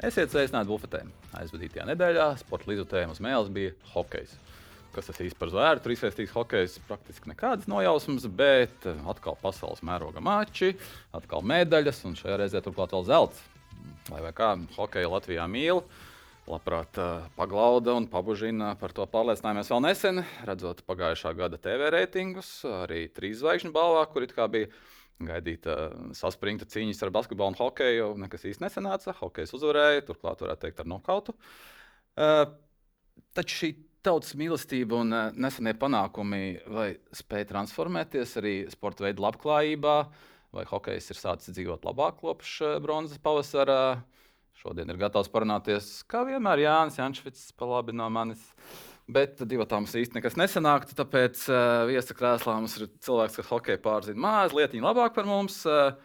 Esiet sveicināti bufetē. Aizvadītajā nedēļā sporta līdzutējuma uz mēles bija hokejs. Kas tas īsti par zvēru? Tur izsaistīts hokejs, praktiski nekādas nojausmas, bet eh, atkal pasaules mēroga mači, atkal medaļas un šajā reizē turklāt vēl zelts. Lai vai kā hokeja Latvijā mīl, labprāt eh, paglauda un pabužina. Par to pārliecinājāmies vēl nesen, redzot pagājušā gada TV reitingus, arī trīs zvaigžņu balvā, kur it kā bija gaidīta saspringta cīņa ar basketbolu un hokeju. Nekas īsti nesanāca. Hokejs uzvarēja, turklāt varētu teikt ar nokautu. Uh, taču šī tautas mīlestība un uh, nesenie panākumi vai spēja transformēties arī sporta veidu labklājībā, vai hokejs ir sācis dzīvot labāk kopš uh, bronzas pavasara. Šodien ir gatavs parunāties, kā vienmēr Jānis Jančevits, pa labi no manis. Uh, Bet divi tam īsti nekas nesanāktu. Tāpēc uh, viesa krēslā mums ir cilvēks, kas hokeju pārzina mazliet labāk par mums. Uh,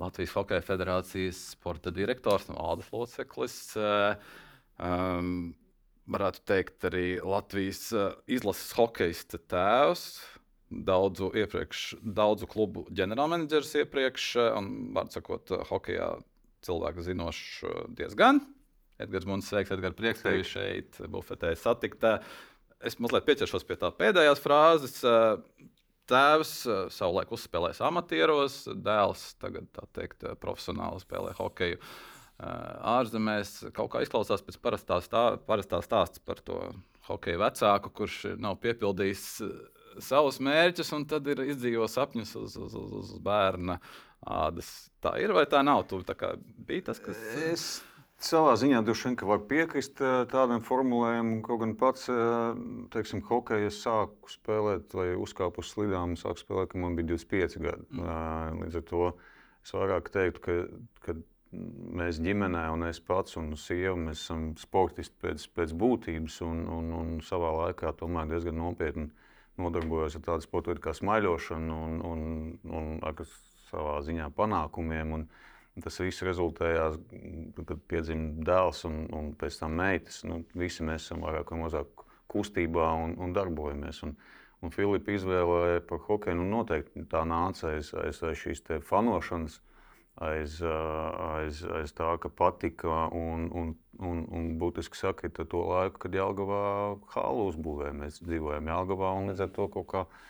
Latvijas Hokeja Federācijas sporta direktors un Ādas loceklis. Uh, um, varētu teikt, arī Latvijas uh, izlases hokeja tēvs. Daudzu, iepriekš, daudzu klubu ģenerālmenedžers iepriekš, un, var sakot, hokeja cilvēku zinošs diezgan. Edgars Muns, sveiks, Edgars, prieks tevi šeit, bufetē satikt. Es mazliet pieķeršos pie tā pēdējās frāzes. Tēvs savulaik uzspēlējis amatieros, dēls tagad teikt, profesionāli spēlē hokeju ārzemēs. Kaut kā izklausās pēc parastā, stā, parastā stāsts par to hokeju vecāku, kurš nav piepildījis savus mērķus, un tad ir izdzīvojis sapņus uz, uz, uz, uz bērna ādas. Tā ir vai tā nav? Tu tā kā biji tas, kas. Es Savā ziņā droši vien var piekrist eh, tādam formulējumam, kaut gan pats, eh, teiksim, hokeju es sāku spēlēt, vai uzkāpu uz slidām, sāku spēlēt, kad man bija 25 gadi. Mm. Eh, līdz ar to es vairāk teiktu, ka, ka mēs ģimenē, un es pats un sieva, mēs esam sportisti pēc, pēc būtības, un, un, un savā laikā tomēr diezgan nopietni nodarbojos ar tādu sportu kā smaiļošanu un, un, un ar savā ziņā panākumiem. Un, Tas viss rezultējās, kad piedzima dēls un, un pēc tam meitas. Nu, visi mēs esam vairāk vai mazāk kustībā un, un darbojamies. Un, un Filipa izvēle par hokeju nu, noteikti tā nāca aiz, aiz, aiz šīs fanošanas, aiz, aiz, aiz tā, ka patika. Un, un, un, un būtiski sakot, to laiku, kad Jālgavā hālu uzbūvēja. Mēs dzīvojam Jālgavā un līdz ar to kaut kādā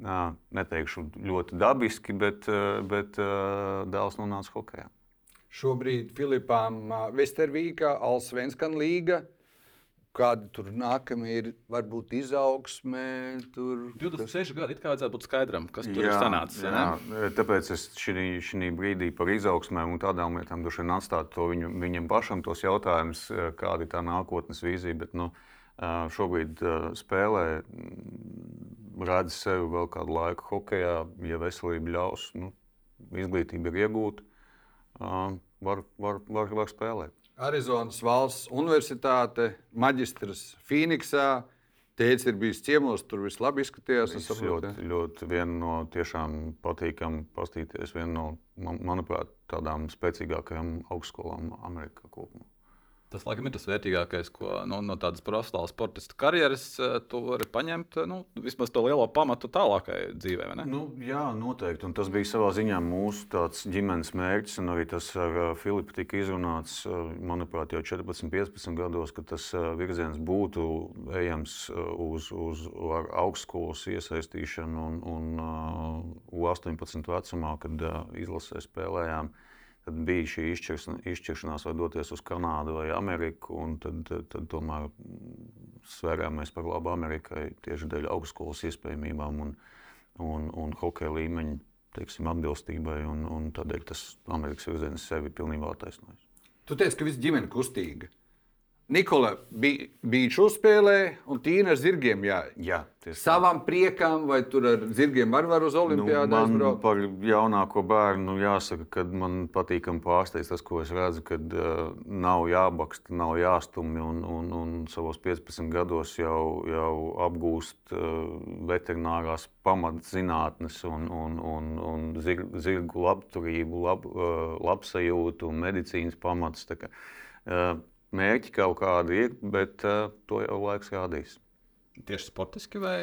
neteikšu ļoti dabiski, bet, bet dēls nonāca hokeja. Šobrīd Filipām Vestervīkā, Alsvenskan līga. Kāda tur nākamie ir, varbūt izaugsme? Tur... 26 gadi, it kā vajadzētu būt skaidram, kas tur jā, ir sanācis. Jā, jā. Tāpēc es šī brīdī par izaugsmēm un tādām lietām droši vien atstātu to viņu, viņam pašam tos jautājumus, kāda ir tā nākotnes vīzija. Bet, nu, šobrīd spēlē redz sevi vēl kādu laiku hokeja, ja veselība ļaus, nu, izglītība ir iegūta, var, var, var, var spēlēt. Arizonas valsts universitāte, maģistrs Phoenixā. Tēvs ir bijis ciemos, tur viss labi izskatījās. Tas ļoti, ļoti viena no tiešām patīkamām pastīties. Viena no, man, manuprāt, tādām spēcīgākajām augstskolām Amerikā kopumā. Tas, laikam, ir tas vērtīgākais, ko no, no tādas profesionālas sportista karjeras uh, tu vari paņemt. Nu, vismaz to lielo pamatu tālākajai dzīvē. Nu, jā, noteikti. Un tas bija savā ziņā mūsu ģimenes mērķis. Arī tas ar uh, Filipu tika izrunāts, manuprāt, jau 14, 15 gados, ka tas virziens būtu ejams uz, uz augstskolas iesaistīšanu un, un uh, U18 vecumā, kad izlasē spēlējām. Tad bija šī izšķiršanās, vai doties uz Kanādu vai Ameriku. Tad, tad, tad tomēr svērāmies par labu Amerikai tieši dēļ augstskolas iespējamībām un, un, un hokeja līmeņa teiksim, atbilstībai. Un, un tādēļ tas Amerikas virziens sevi pilnībā attaisnojas. Tu teici, ka viss ģimene kustīga. Nikola bija beidžu uzspēlē, un tīna ar zirgiem. Jā, jā savam priekam, vai tur ar zirgiem arī var uz olimpiādu nu, aizbraukt? Par jaunāko bērnu jāsaka, ka man patīkam pārsteigts tas, ko es redzu, kad uh, nav jābaksta, nav jāstumj, un, un, un savos 15 gados jau, jau apgūst uh, veterinārās pamatzinātnes un, un, un, un zir, zirgu labturību, lab, uh, labsajūtu un medicīnas pamatus. Mērķi kaut kādi ir, bet uh, to jau laiks rādīs. Tieši sportiski vai?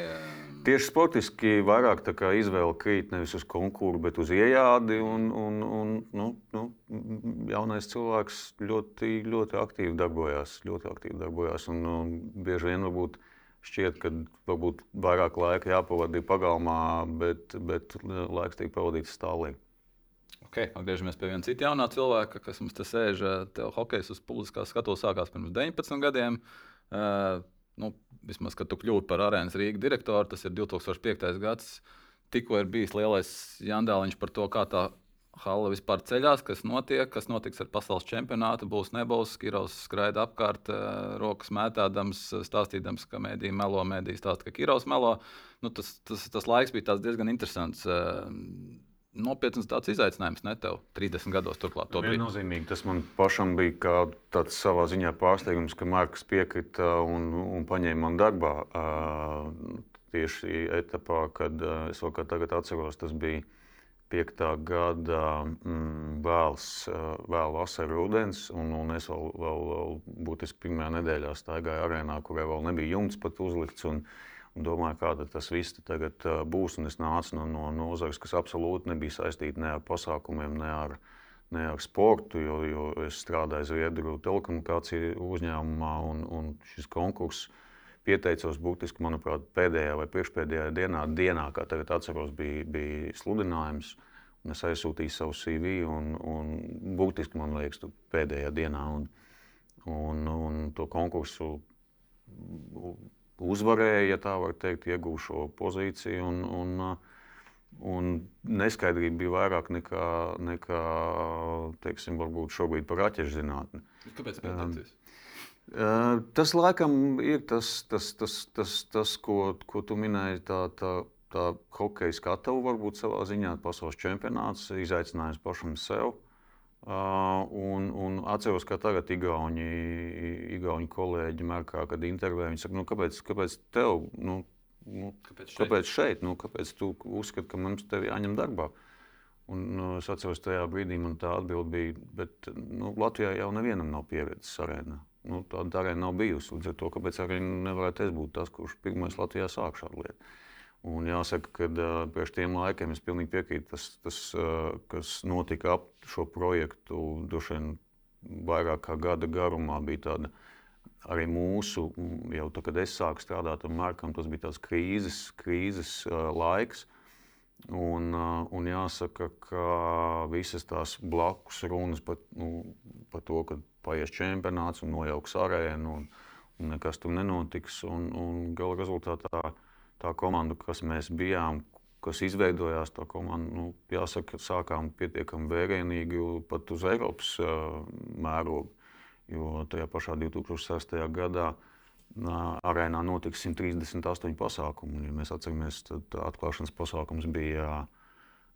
Tieši sportiski vairāk izvēle krīt nevis uz konkursu, bet uz iejādi. Un, un, un, nu, nu, jaunais cilvēks ļoti, ļoti aktīvi darbojās. Ļoti aktīvi darbojās un, un bieži vien varbūt šķiet, ka varbūt vairāk laika jāpavadīja pagalmā, bet, bet laiks tiek pavadīts stāvā. Okay, atgriežamies pie viena cita jaunā cilvēka, kas mums te sēž. Tev hokejs uz publiskā skatuves sākās pirms 19 gadiem. Uh, nu, vismaz, kad tu kļūsi par arēnas Rīgas direktoru, tas ir 2005. gads. Tikko ir bijis lielais jandāliņš par to, kā tā hala vispār ceļās, kas notiek, kas notiks ar pasaules čempionātu. Būs, nebūs. Kirovs skraida apkārt, eh, rokas mētādams, stāstīdams, ka mēdī melo, mēdī stāsta, ka Kirovs melo. Nu, tas, tas, tas laiks bija diezgan interesants. Nopietns tāds izaicinājums, ne tev 30 gados turklāt. Viennozīmīgi tas man pašam bija kā tāds savā ziņā pārsteigums, ka Marks piekrita un, un paņēma man darbā. Uh, tieši etapā, kad uh, es vēl kā tagad atceros, tas bija 5. gada mm, vēls, uh, vēl vasara rudens, un, un es vēl, vēl, vēl būtiski pirmajā nedēļā staigāju arēnā, kurai vēl nebija jumts pat uzlikts. Un, un domāju, kāda tas viss tagad būs. Un es nācu no, no nozares, kas absolūti nebija saistīta ne ar pasākumiem, ne ar, ne ar sportu, jo, jo es strādāju Zviedru telekomunikāciju uzņēmumā, un, un šis konkurss pieteicos būtiski, manuprāt, pēdējā vai priekšpēdējā dienā, dienā kā tagad atceros, bija, bija sludinājums. Es aizsūtīju savu CV, un, un būtiski man liekas, pēdējā dienā. Un, un, un to konkursu uzvarēja, ja tā var teikt, iegūšu šo pozīciju. Un, un, un neskaidrība bija vairāk nekā, nekā teiksim, varbūt šobrīd par raķešu zinātni. Kāpēc pētījāties? Um, tas laikam ir tas, tas, tas, tas, tas ko, ko tu minēji. Tā, tā, tā hokeja skatuve varbūt savā ziņā pasaules čempionāts, izaicinājums pašam sev. Uh, Uh, un, un atceros, ka tagad Igauni, Igauni kolēģi mērkā, kad intervijā viņi saka, nu, kāpēc, kāpēc tev, nu, nu, kāpēc šeit? Kāpēc, šeit? Nu, kāpēc tu uzskati, ka mums tevi jāņem darbā? Un, nu, es atceros, tajā brīdī man tā atbilde bija, bet nu, Latvijā jau nevienam nav pieredzes arēnā. Nu, tāda arēna nav bijusi. Līdz ar to, kāpēc arī nevarētu es būt tas, kurš pirmais Latvijā sāk šādu lietu. Un jāsaka, ka uh, pēc tiem laikiem es pilnīgi piekrītu, tas, tas uh, kas notika ap šo projektu, droši vien vairāk kā gada garumā bija tāda arī mūsu, jau tā, kad es sāku strādāt ar Markam, tas bija tāds krīzes, krīzes uh, laiks. Un, uh, un jāsaka, ka visas tās blakus runas par, nu, par to, ka paies čempionāts un nojauks arēnu un, un nekas tur nenotiks. Un, un gala rezultātā tā komanda, kas mēs bijām, kas izveidojās, tā komanda, nu, jāsaka, sākām pietiekami vērienīgi pat uz Eiropas uh, mērogu. Jo tajā pašā 2006. gadā uh, arēnā notika 138 pasākumi. Ja mēs atceramies, tad atklāšanas pasākums bija uh,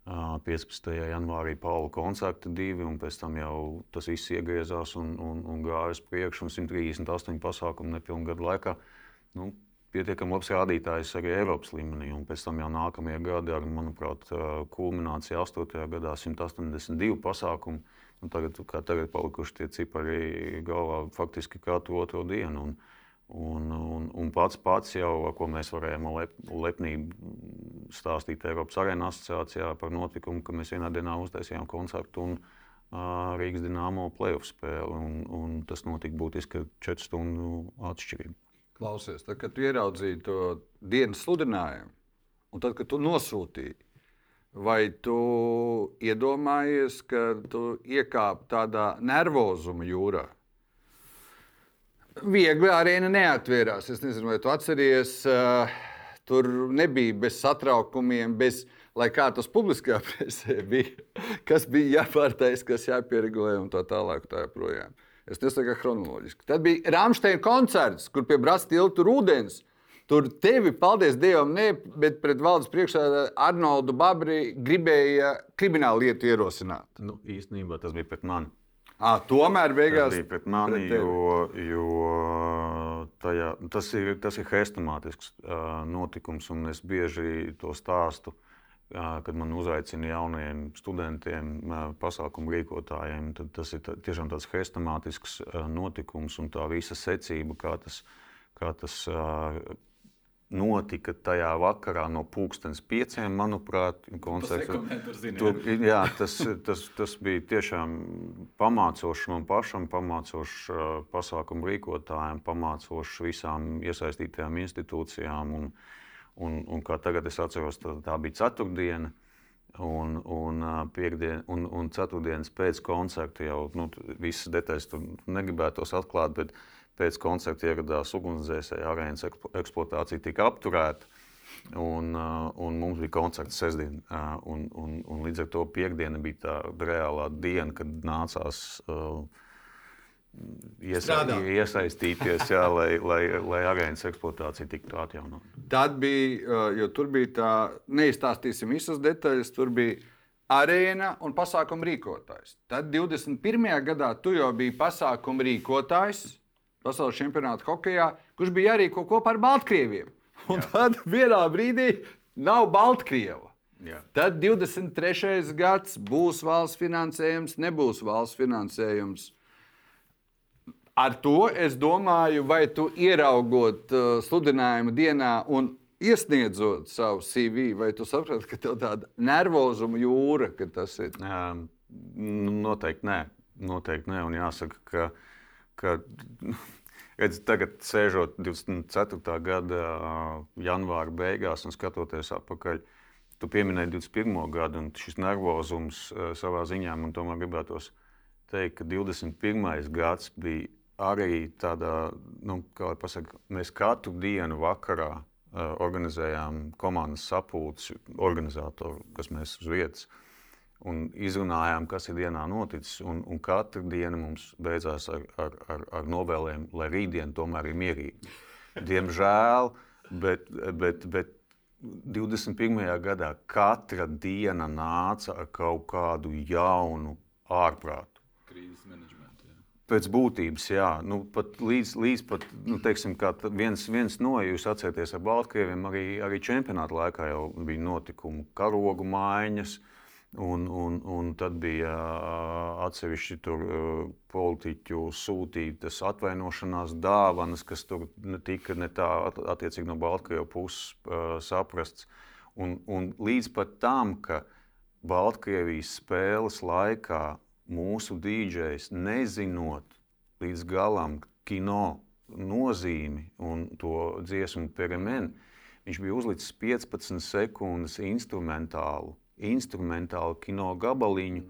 15. janvārī Paula koncerta divi, un pēc tam jau tas viss iegriezās un, un, un gāja uz priekšu, un 138 pasākumu nepilnu gadu laikā. Nu, pietiekami labs rādītājs arī Eiropas līmenī. Un pēc tam jau nākamajā gadā, ar, manuprāt, kulminācija 8. gadā 182 pasākumu. Un tagad, kā tagad palikuši tie cipari galvā faktiski katru otro dienu. Un, un, un, un pats, pats jau, ko mēs varējām lep, lepnīgi stāstīt Eiropas arēna asociācijā par notikumu, ka mēs vienā dienā uztaisījām koncertu un uh, Rīgas dīnāmo playoff spēli. Un, un tas notika būtiski 4 stundu atšķirība. Klausies, tad, kad tu ieraudzīji to dienas sludinājumu, un tad, kad tu nosūtīji, vai tu iedomājies, ka tu iekāp tādā nervozuma jūrā? Viegli arēna neatvērās. Es nezinu, vai tu atceries, uh, tur nebija bez satraukumiem, bez, lai kā tas publiskajā presē bija, kas bija jāpārtais, kas jāpieregulē un tā tālāk. Tā joprojām. Es nesaku chronoloģiski. Tad bija Rāmsteina koncerts, kur pie Brāzas tilta tur ūdens. Tur tevi, paldies Dievam, ne, bet pret valdes priekšsēdētāju Arnoldu Babri gribēja kriminālu lietu ierosināt. Nu, īstenībā tas bija pret mani. À, tomēr beigās tas bija pret mani, pret jo, jo tajā, tas ir, tas ir hrestomātisks uh, notikums, un es bieži to stāstu. Uh, kad man uzaicina jauniem studentiem, pasākumu rīkotājiem, tad tas ir tā, tiešām tāds hrestomātisks notikums un tā visa secība, kā tas, kā tas notika tajā vakarā no pulkstenes pieciem, manuprāt, koncerts. Tur, jā, tas, tas, tas bija tiešām pamācošs man pašam, pamācošs uh, pasākumu rīkotājiem, pamācošs visām iesaistītajām institūcijām. Un, un, un kā tagad es atceros, tā, tā bija ceturtdiena. Un, un, piekdien, un, un ceturtdienas pēc koncerta jau nu, visas detaļas tur negribētos atklāt, bet pēc koncerta ieradās ugunsdzēsēji, arēnas eksploatācija tika apturēta. Un, un mums bija koncerts sestdien, un, un, un līdz ar to piekdiena bija tā reālā diena, kad nācās uh, iesa iesaistīties, jā, lai, lai, lai arēnas eksploatācija tiktu atjaunota. Tad bija, uh, jo tur bija tā, neizstāstīsim visas detaļas, tur bija arēna un pasākuma rīkotājs. Tad 21. gadā tu jau biji pasākuma rīkotājs pasaules čempionāta hokeja, kurš bija jārīko kopā ar Baltkrieviem. Un Jā. tad vienā brīdī nav Baltkrievu. Jā. Tad 23. gads būs valsts finansējums, nebūs valsts finansējums. Ar to es domāju, vai tu ieraugot uh, sludinājumu dienā un iesniedzot savu CV, vai tu saproti, ka tev tāda nervozuma jūra, ka tas ir. Um, noteikti nē. Noteikti nē. Un jāsaka, ka, ka redz, tagad sēžot 24. gada janvāra beigās un skatoties atpakaļ, tu pieminēji 21. gadu, un šis nervozums savā ziņā man tomēr gribētos teikt, ka 21. gads bija arī tādā, nu, kā lai pasaka, mēs katru dienu vakarā ā, organizējām komandas sapulci, organizatoru, kas mēs uz vietas un izrunājām, kas ir dienā noticis. Un, un katra diena mums beidzās ar, ar, ar, ar novēlēm, lai rītdiena tomēr ir mierīga. Diemžēl, bet, bet, bet 21. gadā katra diena nāca ar kaut kādu jaunu ārprātu. Krīzes menedžmentu. Pēc būtības, jā, nu, pat līdz, līdz pat, nu, teiksim, viens, viens no, jūs atcerieties ar Baltkrieviem, arī, arī čempionāta laikā jau bija notikumi, karogu maiņas, un, un, un tad bija atsevišķi tur politiķu sūtītas atvainošanās dāvanas, kas tur tika ne tā at- attiecīgi no Baltkrievu puses saprasts. Un, un līdz pat tam, ka Baltkrievijas spēles laikā mūsu dīdžejs, nezinot līdz galam kino nozīmi un to dziesmu peremenu, viņš bija uzlicis 15 sekundes instrumentālu, instrumentālu kino gabaliņu,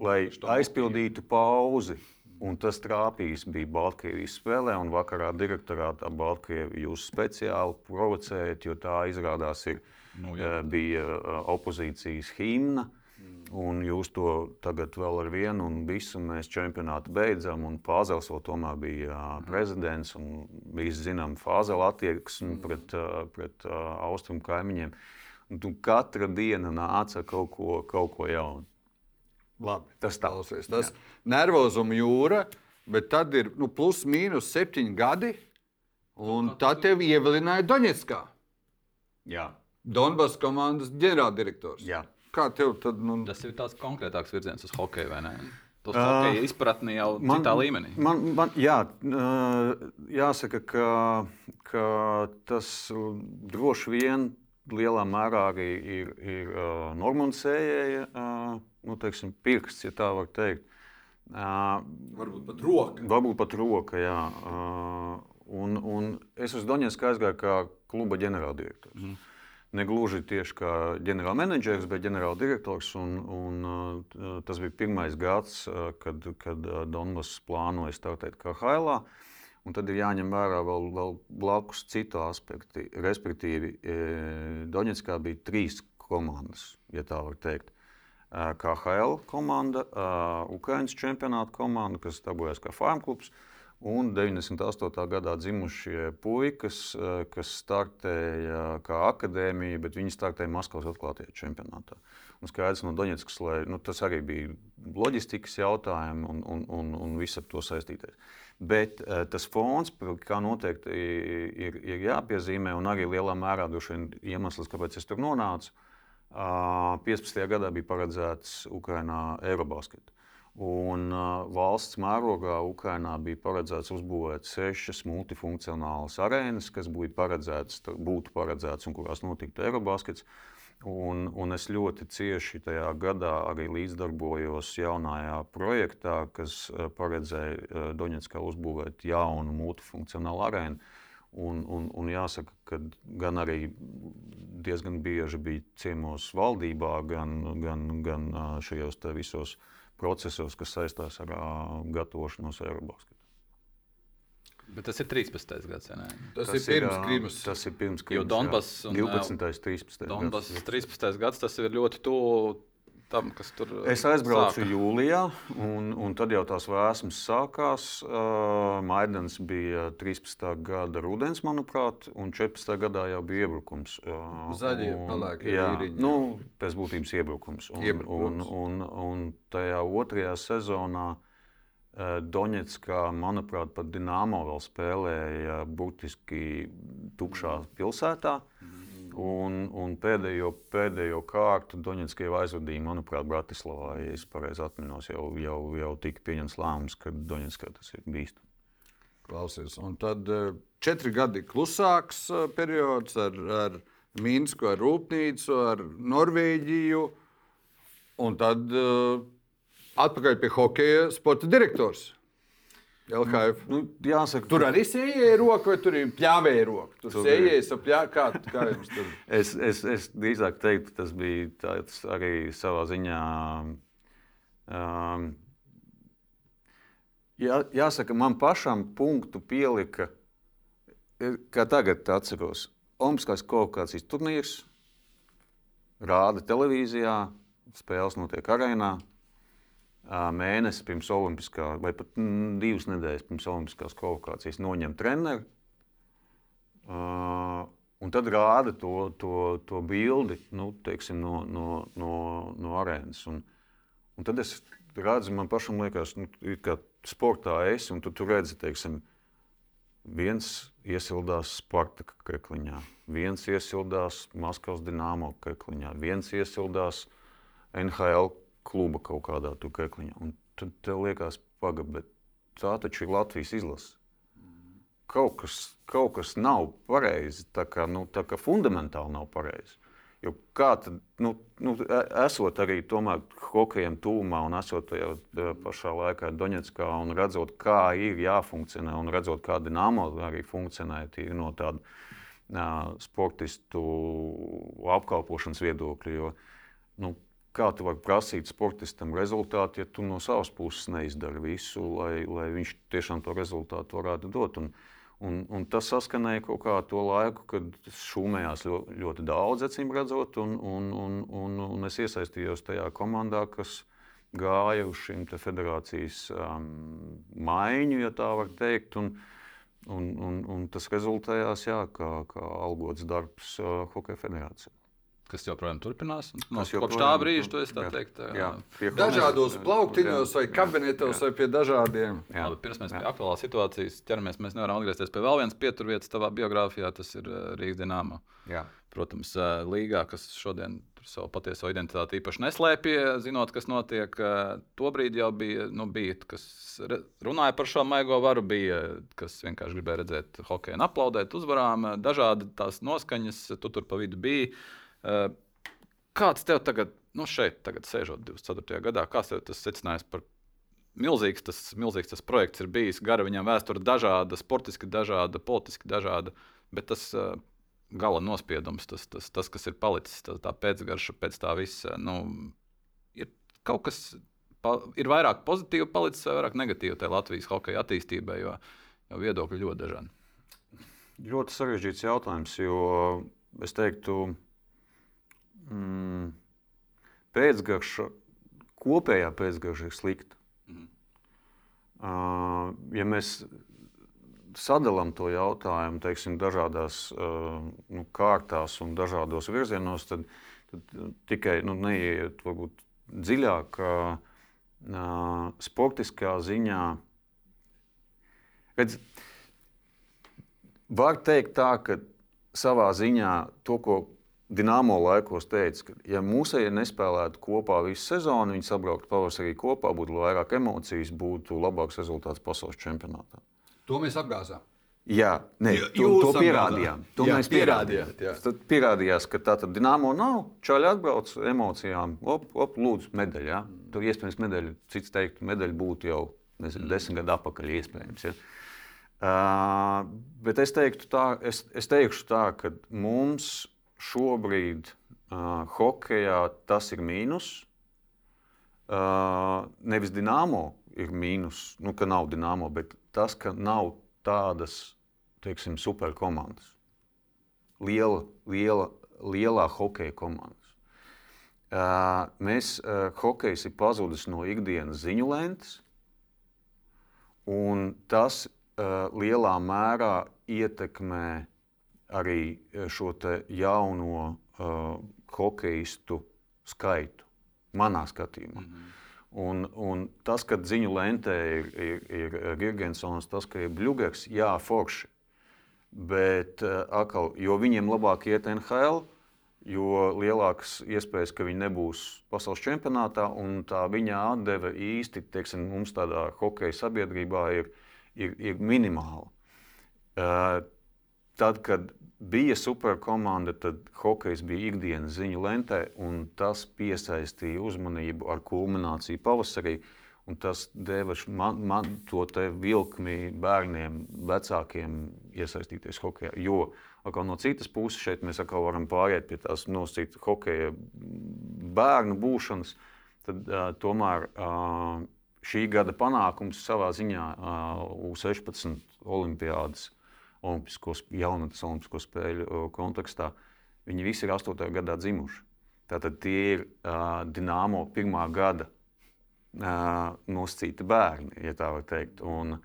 lai aizpildītu pauzi. Un tas trāpījis bija Baltkrievijas spēlē, un vakarā direktorātā Baltkrievija jūs speciāli provocējat, jo tā izrādās ir, Nu, eh, bija eh, opozīcijas himna. Un jūs to tagad vēl ar vienu, un visu mēs čempionātu beidzam. Un Fāzels vēl tomēr bija ā, prezidents, un visi zinām Fāzela attieksmi pret, ā, pret ā, austrumu kaimiņiem. Un tu katra diena nāca kaut ko, kaut ko jaunu. Labi, Tas tā. Klausies, tas nervozuma jūra, bet tad ir nu, plus mīnus septiņi gadi, un tad tev ievilināja Doņetskā. Jā, Donbass komandas ģenerāldirektors. jā. Kā tev tad? Nu, Tas ir tāds konkrētāks virziens uz hokeju, vai ne? Tas Ā, hokeja izpratni jau man, citā līmenī. Man, man, jā, jāsaka, ka, ka tas droši vien lielā mērā arī ir, ir uh, Normāns Sējēja uh, nu, teiksim, pirksts, ja tā var teikt. Uh, varbūt pat roka. Varbūt pat roka, jā. Uh, un, un es uz Doņetsku aizgāju kā kluba ģenerāldirektors. Mm. Negluži tieši kā ģenerālmenedžers, bet ģenerāldirektors. Un, un, uh, tas bija pirmais gads, uh, kad, kad uh, Donbass plānoja startēt kā Hailā. Un tad ir jāņem vērā vēl, vēl blakus citu aspektu. Respektīvi, e, Doņetskā bija trīs komandas, ja tā var teikt. Eh, KHL komanda, eh, Ukraiņas čempionāta komanda, kas darbojas kā farmklubs, un 98. gadā dzimušie puikas, eh, kas startēja kā akadēmija, bet viņi startēja Maskavas atklātajā čempionātā. Un skaidrs no Doņetskas, lai nu, tas arī bija loģistikas jautājumi un, un, un, un viss ar to saistītais. Bet uh, tas fons, kā noteikti ir, ir jāpiezīmē, un arī lielā mērā droši vien iemesls, kāpēc es tur nonācu. Uh, 15. gadā bija paredzēts Ukraiņā Eirobaskets. Un uh, valsts mērogā Ukrainā bija paredzēts uzbūvēt sešas multifunkcionālas arēnas, kas būtu paredzētas, būtu paredzētas un kurās notiktu Eirobaskets. Un, un es ļoti cieši tajā gadā arī līdzdarbojos jaunajā projektā, kas paredzēja Doņetskā uzbūvēt jaunu multifunkcionālu arēnu. Un, un, un jāsaka, ka gan arī diezgan bieži bija ciemos valdībā, gan, gan, gan šajos visos procesos, kas saistās ar gatavošanos Eirobasketā. Bet tas ir 13. gads. Ja tas, tas ir pirms Krimas. Tas ir pirms Krimas. Jo Donbass un 12. 13. Donbass 13. gads tas ir ļoti tuvu tam, kas tur ir. Es aizbraucu sāka. jūlijā, un, un tad jau tās vēsmas sākās. Uh, Maidens bija 13. gada rudens, manuprāt, un 14. gadā jau bija iebrukums. Uh, Zaļie, pelēkie īriņi. Nu, pēc būtības iebrukums. Un, iebrukums. Un, un, un tajā otrajā sezonā. Doņetskā, manuprāt, pat Dienāmo vēl spēlēja būtiski tukšā pilsētā. Mm. Un, un pēdējo, pēdējo kārtu Doņetskai aizvadīja, manuprāt, Bratislavā. Ja es pareizi atminos, jau, jau, jau tika pieņemts lēmums, ka Doņetskā tas ir bīstami. Klausies, un tad eh, četri gadi klusāks eh, periods ar, ar Minsku, ar Rūpnīcu, ar Norvēģiju. Un tad uh, atpakaļ pie hokeja sporta direktors. LHF. Nu, jāsaka, tur arī sēžēja roka, vai tur ir pļāvēja roka. Tur sēžēja pļā... kā, kā jums tur? es, es, es drīzāk teiktu, tas bija tāds arī savā ziņā. Um, jā, jāsaka, man pašam punktu pielika, kā tagad atceros, Olimpiskās kvalifikācijas turnīrs, rāda televīzijā, spēles notiek arēnā mēnesi pirms Olimpiskā, vai pat divas nedēļas pirms Olimpiskās kvalifikācijas noņem treneri. Uh, un tad rāda to, to, to bildi nu, teiksim, no, no, no, no arēnas. Un, un tad es redzu, man pašam liekas, nu, ka sportā es, un tu, tu redzi, teiksim, viens iesildās Spartaka krekliņā, viens iesildās Maskavas Dienāmo krekliņā, viens iesildās NHL kluba kaut kādā krekliņā. Un tad tev liekas, pagaidi, bet tā taču ir Latvijas izlase. Kaut kas, kaut kas nav pareizi, tā kā, nu, tā kā fundamentāli nav pareizi. Jo kā tad, nu, nu, e, esot arī tomēr hokejam tūmā un esot tajā e, pašā laikā Doņetskā un redzot, kā ir jāfunkcionē un redzot, kā Dienāmo arī funkcionē no tāda uh, sportistu apkalpošanas viedokļa. Jo, nu, Kā tu vari prasīt sportistam rezultātu, ja tu no savas puses neizdari visu, lai, lai viņš tiešām to rezultātu varētu dot? Un, un, un tas saskanēja kaut kā to laiku, kad šūmējās ļoti, ļoti daudz, acīm redzot, un, un, un, un, un es iesaistījos tajā komandā, kas gāja uz šīm federācijas um, maiņu, ja tā var teikt. Un, un, un, un tas rezultējās jā, kā, kā algots darbs uh, Hokeja federācijā kas joprojām turpinās. No, kopš tā brīža, esi tā teikt, jā, jā. dažādos plauktiņos vai kabinetos vai pie dažādiem. Jā. Labi, pirms mēs pie aktuālās situācijas ķeramies, mēs nevaram atgriezties pie vēl vienas pieturvietas tavā biogrāfijā, tas ir eh, Rīgas Dienāma. Protams, eh, līgā, kas šodien savu patieso identitāti īpaši neslēpja, zinot, kas notiek. Eh, tobrīd jau bija, nu, bija kas runāja par šo maigo varu, bija, kas vienkārši gribēja redzēt hokeju un aplaudēt uzvarām. Dažādi tās noskaņas, tu tur pa vidu biji. Eh, kāds tev tagad, nu šeit, tagad sēžot 24. gadā, kāds tev tas secinājums par milzīgs tas, milzīgs tas projekts ir bijis. Gara viņam vēsture dažāda, sportiski dažāda, politiski dažāda, bet tas uh, gala nospiedums, tas, tas, tas, kas ir palicis, tā, tā pēcgarša pēc tā visa, nu, ir kaut kas, pa, ir vairāk pozitīvi palicis vai vairāk negatīvi tajā Latvijas hokeja attīstībai, jo, jo viedokļi ļoti dažādi. Ļoti sarežģīts jautājums, jo es teiktu, ka mm, pēcgarša, kopējā pēcgarša ir slikta. Mm. Uh, ja mēs sadalām to jautājumu teiksim, dažādās uh, nu, kārtās un dažādos virzienos, tad, tad tikai nu, neiet varbūt, dziļāk. Uh, sportiskā ziņā redz, var teikt tā, ka savā ziņā to, ko Dienāmo laikos teica, ka, ja mūsēji nespēlētu kopā visu sezonu, viņi sabrauktu pavasarī kopā, būtu vairāk emocijas, būtu labāks rezultāts pasaules čempionātā. To mēs apgāzām. Jā, ne, to, to pierādījām. To Jā, mēs pierādījām. jā. Tad pierādījās, ka tā tad dīnāmo nav. Čaļi atbrauc emocijām, op, op lūdzu, medaļa. Ja? Tur iespējams medaļa, cits teikt, medaļa būtu jau nezinu, desmit gadu atpakaļ iespējams. Ja? Uh, bet es teiktu tā, es, es teikšu tā, ka mums šobrīd uh, hokeja tas ir mīnus. Uh, nevis dīnāmo ir mīnus, nu, ka nav dīnāmo, bet tas, ka nav tādas teiksim, superkomandas. Liela, liela, lielā hokeja komandas. Uh, mēs, uh, hokejs ir pazudis no ikdienas ziņu lentes, un tas uh, lielā mērā ietekmē arī eh, šo jauno uh, hokeistu skaitu, manā skatījumā. Mm -hmm. Un, un tas, ka ziņu lentē ir, ir, ir Gigantsons, tas, ka ir Bluegers, jā, forši. Bet uh, atkal, jo viņiem labāk iet NHL, jo lielākas iespējas, ka viņi nebūs pasaules čempionātā, un tā viņa atdeve īsti teiksim, mums tādā hokeja sabiedrībā ir, ir, ir minimāla. Uh, tad, kad bija superkomanda, tad hokejs bija ikdienas ziņu lentē, un tas piesaistīja uzmanību ar kulmināciju pavasarī. Tas deva man, man to te vilkmi bērniem, vecākiem iesaistīties hokeja. Jo no citas puses šeit mēs varam pāriet pie tās nosacītas hokeja bērnu būšanas. Tad uh, tomēr uh, šī gada panākums savā ziņā uh, U16 olimpiādas Olimpiskos, jaunatnes Olimpisko spēļu uh, kontekstā, viņi visi ir 8. gadā dzimuši. Tātad tie ir uh, Dienāmo pirmā gada uh, nosacīti bērni, ja tā var teikt. Un,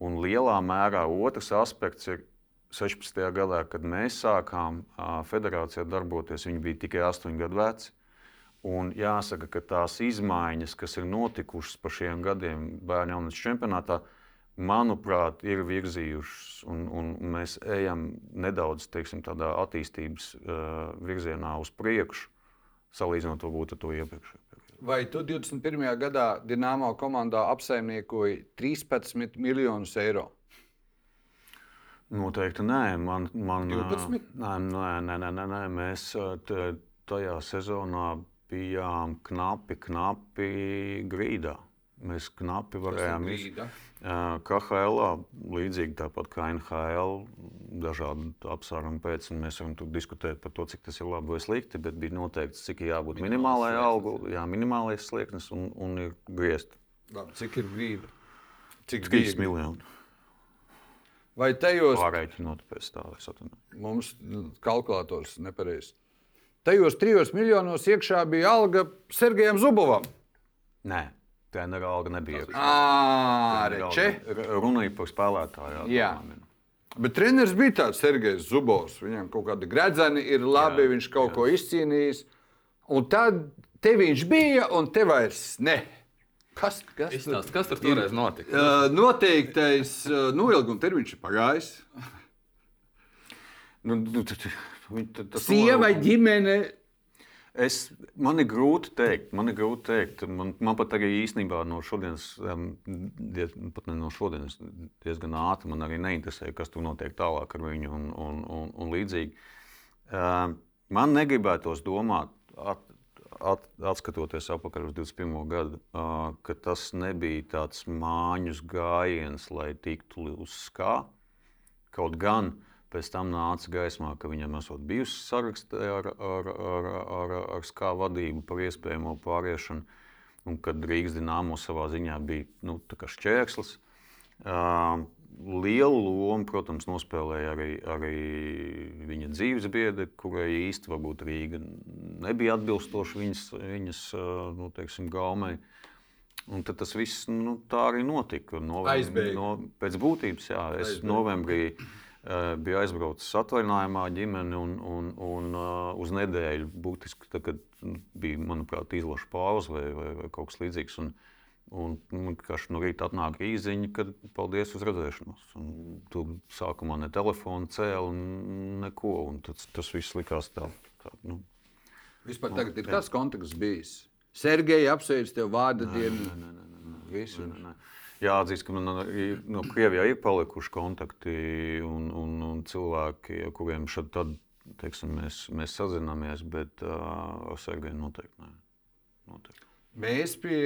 un lielā mērā otrs aspekts ir 16. gadā, kad mēs sākām uh, federācijā darboties, viņi bija tikai 8 gadu veci. Un jāsaka, ka tās izmaiņas, kas ir notikušas pa šiem gadiem bērnu jaunatnes čempionātā, manuprāt, ir virzījušas. Un, un mēs ejam nedaudz teiksim, tādā attīstības uh, virzienā uz priekšu, salīdzinot varbūt ar to iepriekšējo. Vai tu 21. gadā Dienāmo komandā apsaimniekoji 13 miljonus eiro? Noteikti nē, man, man 12? Nē, nē, nē, nē, nē, mēs t- tajā sezonā bijām knapi, knapi grīdā. Mēs knapi varējām grīda? KHL, līdzīgi tāpat kā NHL, dažādu apsvērumu pēc, un mēs varam diskutēt par to, cik tas ir labi vai slikti, bet bija noteikts, cik ir jābūt minimālajai algu, jā, minimālais slieknis un, un ir griezt. Labi, cik ir grīda? Cik 3 bija? miljoni Vai tajos pārreikinot pēc tā, es atvainojos. mums kalkulators nepareizs? Tajos trijos miljonos iekšā bija alga Sergejam Zubovam. Nē, tā alga nebija. Ā, reče. Runāja par spēlētāju. Jā. Bet treneris bija tāds Sergejs Zubovs. Viņam kaut kāda gredzena ir labi, Jā, viņš kaut jā. ko izcīnījis. Un tad te viņš bija, un te vairs ne. Kas, kas, Izstāst, kas tur toreiz notika? Uh, noteiktais uh, noilguma termiņš ir pagājis. Nu, nu, Sieva, ģimene. Es, man ir grūti pateikt, man ir grūti pateikt. Man, man pat arī īstenībā no šodienas, diez, pat ne no šodienas, diezgan ātri man arī neinteresē, kas tur notiek tālāk ar viņu un, un, un, un līdzīgi. Man negribētos domāt, at, at, atskatoties atpakaļ uz 21. gadu, ka tas nebija tāds māņus gājiens, lai tiktu uz skā. Kaut gan pēc tam nāca gaismā, ka viņam esot bijusi sarakstā ar, ar, ar, ar, ar skā vadību par iespējamo pāriešanu, un kad Rīgas dīnāmo savā ziņā bija nu, šķērslis. Uh, lielu lomu, protams, nospēlēja arī, arī viņa dzīves biedri, kurai īsti varbūt Rīga nebija atbilstoša viņas, viņas nu, teiksim, gaumei. Un tad tas viss nu, tā arī notika. Novem- Aizbēga. No, pēc būtības, jā, es Aizbēga. novembrī uh, biju aizbraucis atvaļinājumā ar ģimeni un, un, un uh, uz nedēļu būtiski, kad nu, bija, manuprāt, izlaša pauze vai, vai, vai kaut kas līdzīgs. Un, un man vienkārši no rīta atnāca īziņa, ka paldies uz redzēšanos. Un Tur sākumā ne telefonu cēlīja, neko. un Tas, tas viss likās tā Tā, nu, Vispār tagad ir tas konteksts bijis. Sergeja apsveic tev vārdu dienu. Visu, nē, nē. Jāatzīst, ka man no Krievijā ir palikuši kontakti un, un, un cilvēki, kuriem šad tad, teiksim, mēs, mēs sazināmies, bet uh, ar Sergeju noteikti nē. Noteikti. Mēs pie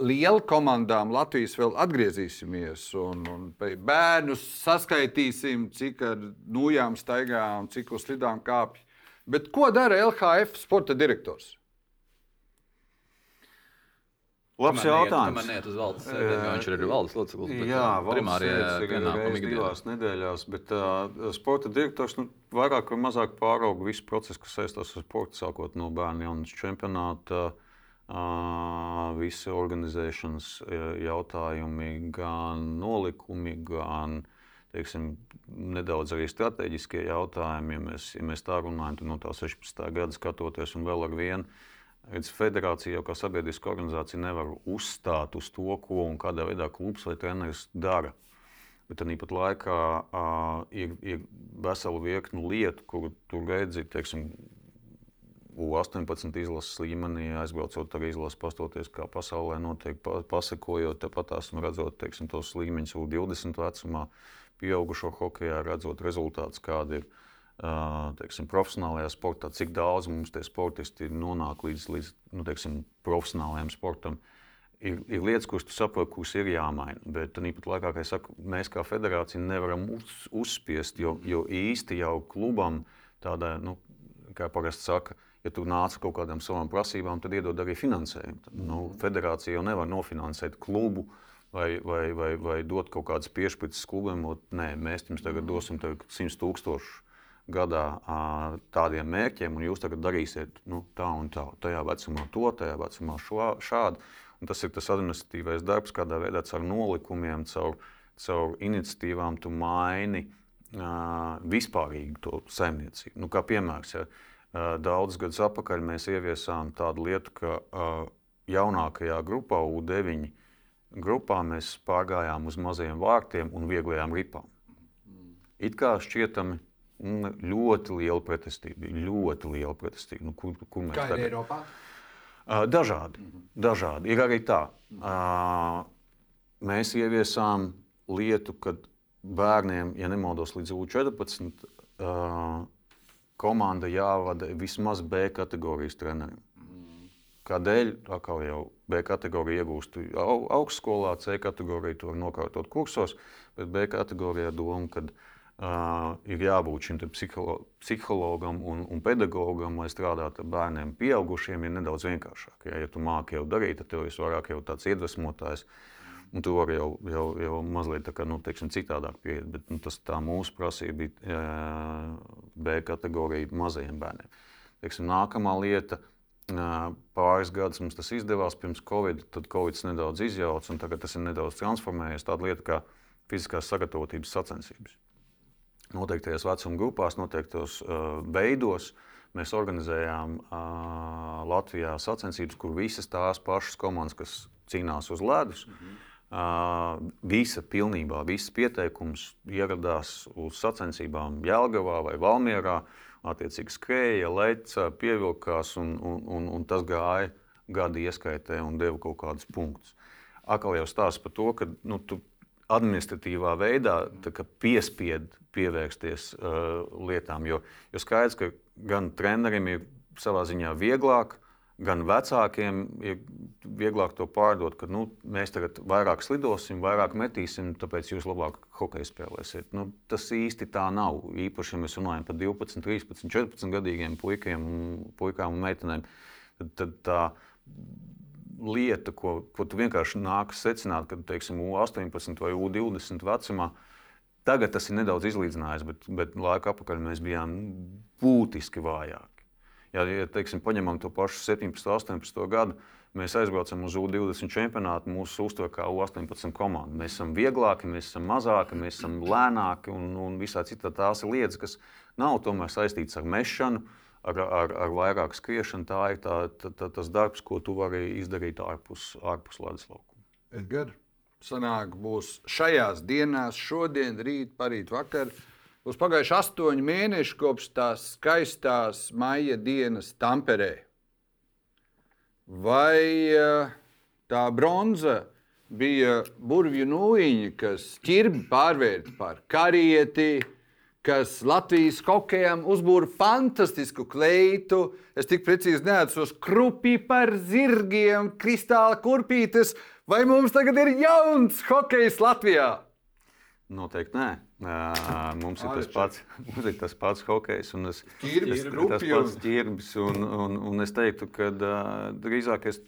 liela komandām Latvijas vēl atgriezīsimies un, un bērnus saskaitīsim, cik ar nūjām staigā un cik uz slidām kāpj. Bet ko dara LHF sporta direktors? Labs jautājums. Neiet uz valdes viņš ir arī valdes loceklis. Jā, reizes ikdienā. divās nedēļās, bet uh, sporta direktors nu, vairāk vai mazāk pārauga visu procesu, kas saistās ar sportu, sākot no bērnu jaunas čempionāta, uh, visi organizēšanas jautājumi, gan nolikumi, gan teiksim, nedaudz arī strateģiskie jautājumi. Ja mēs, ja mēs tā runājam, tad no tā 16. gada skatoties un vēl ar vienu. Redz, federācija jau kā sabiedriska organizācija nevar uzstāt uz to, ko un kādā veidā klubs vai treneris dara. Bet tāpat laikā uh, ir, ir vesela virkne lietu, kur tur redzi, teiksim, U18 izlases līmenī, aizbraucot ar izlasi, pastoties, kā pasaulē notiek, pa, pasakojot, tepat esmu redzot teiksim, tos līmeņus U20 vecumā, pieaugušo hokeja, redzot rezultātus, kādi ir teiksim, profesionālajā sportā, cik daudz mums tie sportisti nonāk līdz, līdz nu, teiksim, profesionālajiem sportam. Ir, ir lietas, kuras tu saproti, kuras ir jāmaina. Bet tāpat laikā, kā es saku, mēs kā federācija nevaram uz, uzspiest, jo, jo īsti jau klubam tādā, nu, kā parasti saka, ja tu nāc kaut kādām savām prasībām, tad iedod arī finansējumu. Tad, nu, federācija jau nevar nofinansēt klubu vai, vai, vai, vai dot kaut kādas piešķirtas klubiem. ot, Nē, mēs jums tagad dosim tagad 100 tūkstošu gadā tādiem mērķiem, un jūs tagad darīsiet nu, tā un tā. Tajā vecumā to, tajā vecumā šo, šādu. Un tas ir tas administratīvais darbs, kādā veidā caur nolikumiem, caur, caur iniciatīvām tu maini uh, vispārīgi to saimniecību. Nu, kā piemērs, ja, uh, daudzus gadus atpakaļ mēs ieviesām tādu lietu, ka uh, jaunākajā grupā, U9 grupā, mēs pārgājām uz mazajiem vārtiem un vieglajām ripām. It kā šķietami ļoti liela pretestība, ļoti liela pretestība. Nu, kur, kur mēs Kā ir tagad? Eiropā? Uh, Dažādi. dažādi. Ir arī tā. Uh, Mēs ieviesām lietu, ka bērniem, ja nemaldos, līdz U14 uh, komanda jāvada vismaz B kategorijas trenerim. Kādēļ? Atkal jau B kategorija iegūst au- augstskolā, C kategorija to var nokārtot kursos, bet B kategorijā doma, ka uh, ir jābūt šim psiholo psihologam un, un pedagogam, lai strādātu ar bērniem. Pieaugušiem ir nedaudz vienkāršāk. Ja, ja tu māki jau darīt, tad tev ir vairāk jau tāds iedvesmotājs. Un tu vari jau, jau, jau mazliet tā kā, nu, teiksim, citādāk pieiet. Bet nu, tas tā mūsu prasība bija uh, B kategorija mazajiem bērniem. Teiksim, nākamā lieta. Pāris gadus mums tas izdevās pirms Covid, tad Covid nedaudz izjauca, un tagad tas ir nedaudz transformējies. Tāda lieta kā fiziskās sagatavotības sacensības. Noteiktajās vecuma grupās, noteiktos uh, veidos mēs organizējām uh, Latvijā sacensības, kur visas tās pašas komandas, kas cīnās uz ledus, uh, visa pilnībā, visas pieteikums ieradās uz sacensībām Jelgavā vai Valmierā. Attiecīgi skrēja, leca, pievilkās, un, un, un, un tas gāja gada ieskaitē un deva kaut kādus punktus. Atkal jau stāsta par to, ka nu, tu administratīvā veidā piespiedu pievērsties uh, lietām. Jo, jo skaidrs, ka gan trenerim ir savā ziņā vieglāk, gan vecākiem ir vieglāk to pārdot, ka nu, mēs tagad vairāk slidosim, vairāk metīsim, tāpēc jūs labāk hokeju spēlēsiet. Nu, tas īsti tā nav. Īpaši, ja mēs runājam par 12, 13, 14 gadīgiem puikiem, puikām un meitenēm. Tad, tad tā lieta, ko, ko tu vienkārši nāc secināt, kad teiksim, U18 vai U20 vecumā. Tagad tas ir nedaudz izlīdzinājis, bet, bet laika apakaļ mēs bijām būtiski vājāki. Ja, ja teiksim, paņemam to pašu 17, 18 gadu, mēs aizbraucam uz U20 čempionātu, mūsu uztver kā U18 komanda. Mēs esam vieglāki, mēs esam mazāki, mēs esam lēnāki un, un visā citā tās ir lietas, kas nav tomēr saistītas ar mešanu, ar, ar, ar vairāk skriešanu. Tā ir tā, tā, tā, tas darbs, ko tu vari izdarīt ārpus, ārpus ledus laukuma. Edgars, sanāk, būs šajās dienās, šodien, rīt, parīt, vakar. Būs pagājuši astoņi mēneši kopš tās skaistās maija dienas Tamperē. Vai eh, tā bronza bija burvju nūjiņa, kas ķirbi pārvērta par karieti, kas Latvijas hokejam uzbūra fantastisku kleitu. Es tik precīzi neatceros, krupi par zirgiem, kristāla kurpītes. Vai mums tagad ir jauns hokejs Latvijā? Noteikti nē. Uh, mums, ir tas pats, mums ir tas pats hokejs, un es, Ķirbis, es, tas pats un- ķirbis. Un, un, un es teiktu, ka uh, drīzāk es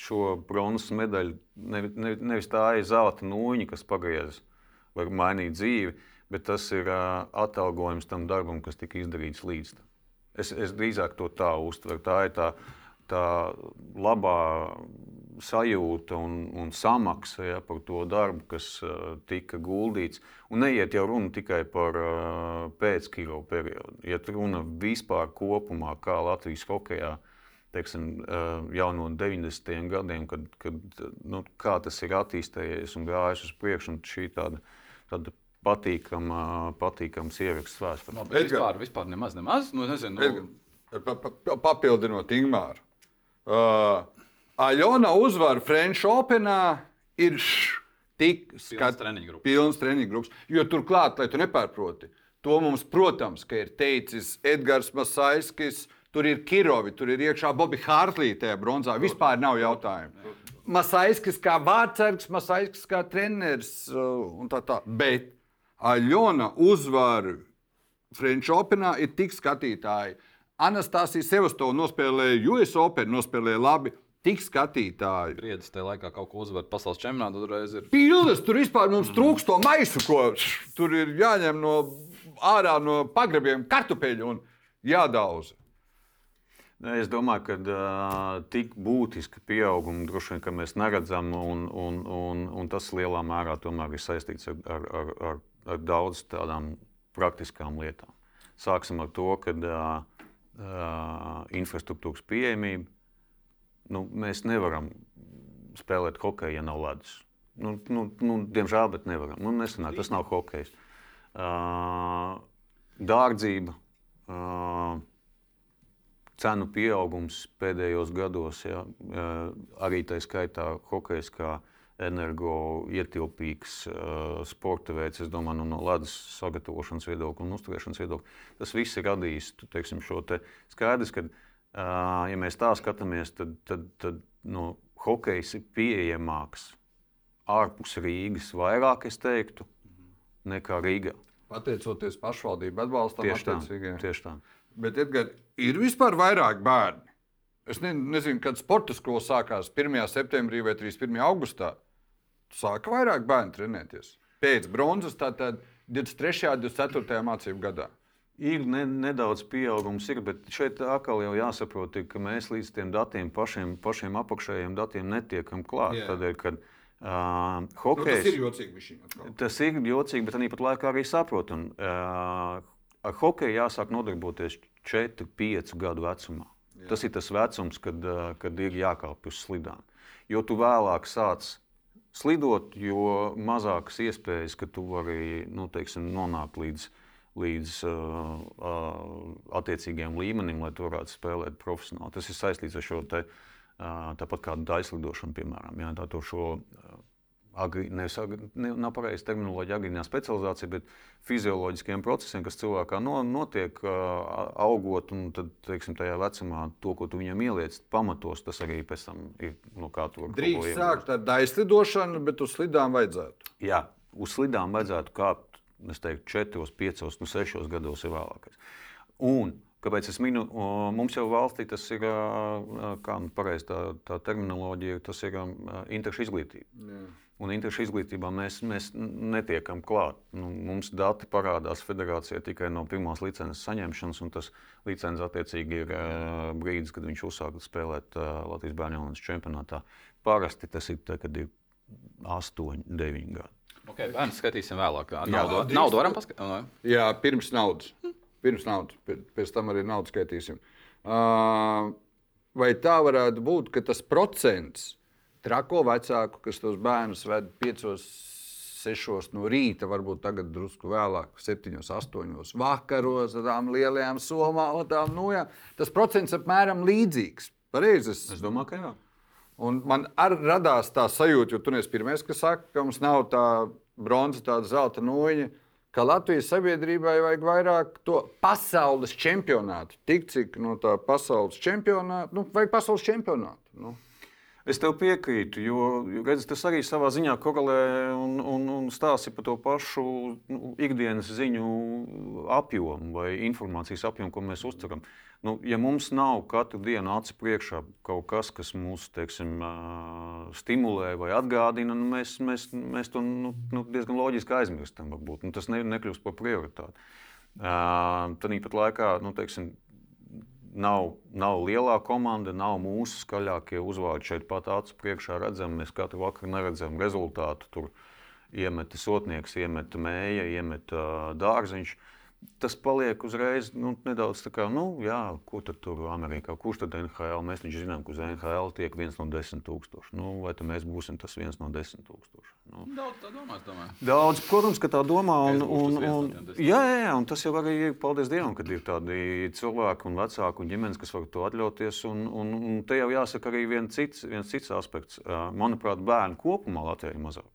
šo bronzas medaļu nevi- nevi- nevis tā ir zelta nūjiņa, kas pagriezas, var mainīt dzīvi, bet tas ir uh, atalgojums tam darbam, kas tika izdarīts līdz tam. Es, es drīzāk to tā uztveru. Tā ir tā, tā labā sajūta un, un samaksa ja, par to darbu, kas uh, tika guldīts. Un neiet jau runa tikai par uh, pēckiro periodu. Iet runa vispār kopumā, kā Latvijas hokejā. Teiksim, uh, jau no 90. gadiem, kad, kad nu, tas ir attīstījies un gājis uz priekšu, un šī tāda, tāda patīkama, patīkams bet Edgar. vispār, vispār nemaz, nemaz. Nu, nezinu, nu, Edgar, pa, pa, papildinot Ingūru. Uh, Aļona uzvara French Openā ir š, tik grupas. pilns treniņu grupas. Jo turklāt, lai tu nepārproti, to mums, protams, ka ir teicis Edgars Masaiskis. Tur ir Kirovi, tur ir iekšā Bobija Hārtlīte tajā bronzā. Vispār nav jautājumu. Masaiskis kā vārdsargs, Masaiskis kā treneris uh, un tā tā. Bet Aļona uzvara French Openā ir tik skatītāji. Anastasija Sevastova nospēlēja US Open, nospēlēja labi. Tik skatītāji. Briedis tajā laikā kaut ko uzvar pasaules čempionātā. Tur reiz ir Pilnas, tur vispār mums trūkst to maisu, ko tur ir jāņem no ārā no pagrabiem kartupeļu un jādauza. Nē, Es domāju, ka uh, tik būtiska pieauguma droši vien ka mēs neredzam, un, un, un, un tas lielā mērā tomēr ir saistīts ar, ar, ar, ar, ar daudz tādām praktiskām lietām. Sāksim ar to, ka uh, uh, infrastruktūras pieejamība. Nu, mēs nevaram spēlēt hokeju, ja nav ledus. Nu, nu, nu, diemžēl, bet nevaram. Nu, nesanāk, tas nav hokejs. Uh, dārdzība. Uh, cenu pieaugums pēdējos gados, ja, eh, arī tā skaitā hokejs kā energo ietilpīgs uh, sporta veids, es domāju, nu, no ledus sagatavošanas viedokļa un uzturēšanas viedokļa. Tas viss ir radījis teiksim, šo te skaidrs, ka, uh, ja mēs tā skatāmies, tad, tad, tad nu, hokejs ir pieejamāks ārpus Rīgas vairāk, es teiktu, nekā Rīgā. Pateicoties pašvaldību atbalstam, Tieši tā. Tieši tā. Bet, Edgar, ir vispār vairāk bērnu. Es ne, nezinu, kad sporta skola sākās 1. septembrī vai 31. augustā. Sāka vairāk bērnu trenēties. Pēc bronzas, tātad 23. un 24. mācību gadā. Ir ne, nedaudz pieaugums, ir, bet šeit atkal jau jāsaprot, ka mēs līdz tiem datiem, pašiem, pašiem apakšējiem datiem netiekam klāt. Jā. Tādēļ, kad uh, Nu, hokejs, tas ir jocīgi. atkal. tas ir jocīgi, bet tāpat laikā arī saprotam. Uh, ar hokeju jāsāk nodarboties 4, 5 gadu vecumā. Jā. Tas ir tas vecums, kad, uh, kad ir jākāpj uz slidām. Jo tu vēlāk sāc slidot, jo mazākas iespējas, ka tu vari nu, teiksim, nonākt līdz, līdz uh, uh, attiecīgiem līmenim, lai tu varētu spēlēt profesionāli. Tas ir saistīts ar šo te, uh, tāpat kā daislidošanu, piemēram. Jā, tā to šo, uh, agri, nevis, agri, ne, nav pareizi terminoloģija, agrīnā specializācija, bet fizioloģiskiem procesiem, kas cilvēkā no, notiek, augot, un tad, teiksim, tajā vecumā to, ko tu viņam ieliec, pamatos, tas arī pēc tam ir, no kā vari kaut ko Drīkst iegūt. sākt ar daislidošanu, bet uz slidām vajadzētu. Jā, uz slidām vajadzētu kāpt, es teiktu, 4, 5, nu 6 gados ir vēlākais. Un, kāpēc es minu, mums jau valstī tas ir, kā nu pareizi tā, tā terminoloģija, tas ir interešu izglītība. Jā. Un interešu izglītībā mēs, mēs netiekam klāt. Nu, mums dati parādās federācijā tikai no pirmās licences saņemšanas, un tas licences attiecīgi ir uh, brīdis, kad viņš uzsāk spēlēt uh, Latvijas bērnu jaunības čempionātā. Parasti tas ir tad, kad ir 8, 9 gadi. Okay, bērns skatīsim vēlāk. Jā, Naudu, drīkst. naudu varam paskatīties. Jā, pirms naudas. Pirms naudas. Pēc, pēc tam arī naudu skaitīsim. Uh, vai tā varētu būt, ka tas procents trako vecāku, kas tos bērnus ved 5, 6 no rīta, varbūt tagad drusku vēlāk, 7, 8 vakaros, ar tām lielajām somām. Tām, nu, jā. Tas procents apmēram līdzīgs. Pareizi. Es domāju, ka jā. Un man arī radās tā sajūta, jo tu neesi pirmais, kas saka, ka mums nav tā bronzas, tāda zelta noņa. Ka Latvijas sabiedrībai vajag vairāk to pasaules čempionātu. Tik cik no tā pasaules čempionāta, nu, vajag pasaules čempionātu. Nu. Es tev piekrītu, jo redz, tas arī savā ziņā korelē un, un, un stāsta par to pašu nu, ikdienas ziņu apjomu vai informācijas apjomu, ko mēs uztveram. Nu, ja mums nav katru dienu acu priekšā kaut kas, kas mūs teiksim, stimulē vai atgādina, nu, mēs, mēs, mēs to nu, nu, diezgan loģiski aizmirstam. Varbūt. Nu, tas ne, nekļūst par prioritāti. Uh, Tad īpat laikā nu, teiksim, nav, nav lielā komanda, nav mūsu skaļākie uzvārdi šeit pat acu priekšā redzami. Mēs katru vakaru neredzam rezultātu. Tur iemeta sotnieks, iemeta mēja, iemeta dārziņš. Tas paliek uzreiz nu, nedaudz tā kā, nu, jā, ko tad tur Amerikā, kurš tad NHL? Mēs taču zinām, ka uz NHL tiek viens no desmit tūkstošiem. Nu, vai tad mēs būsim tas viens no desmit tūkstošiem? Nu. Daudz tā domā, domāju. Daudz, protams, ka tā domā. Un, un, no un, desmit. jā, jā, un tas jau arī ir, paldies Dievam, ka ir tādi cilvēki un vecāki un ģimenes, kas var to atļauties. Un, un, un te jau jāsaka arī viens cits, viens cits aspekts. Manuprāt, bērnu kopumā Latvijā ir mazāk.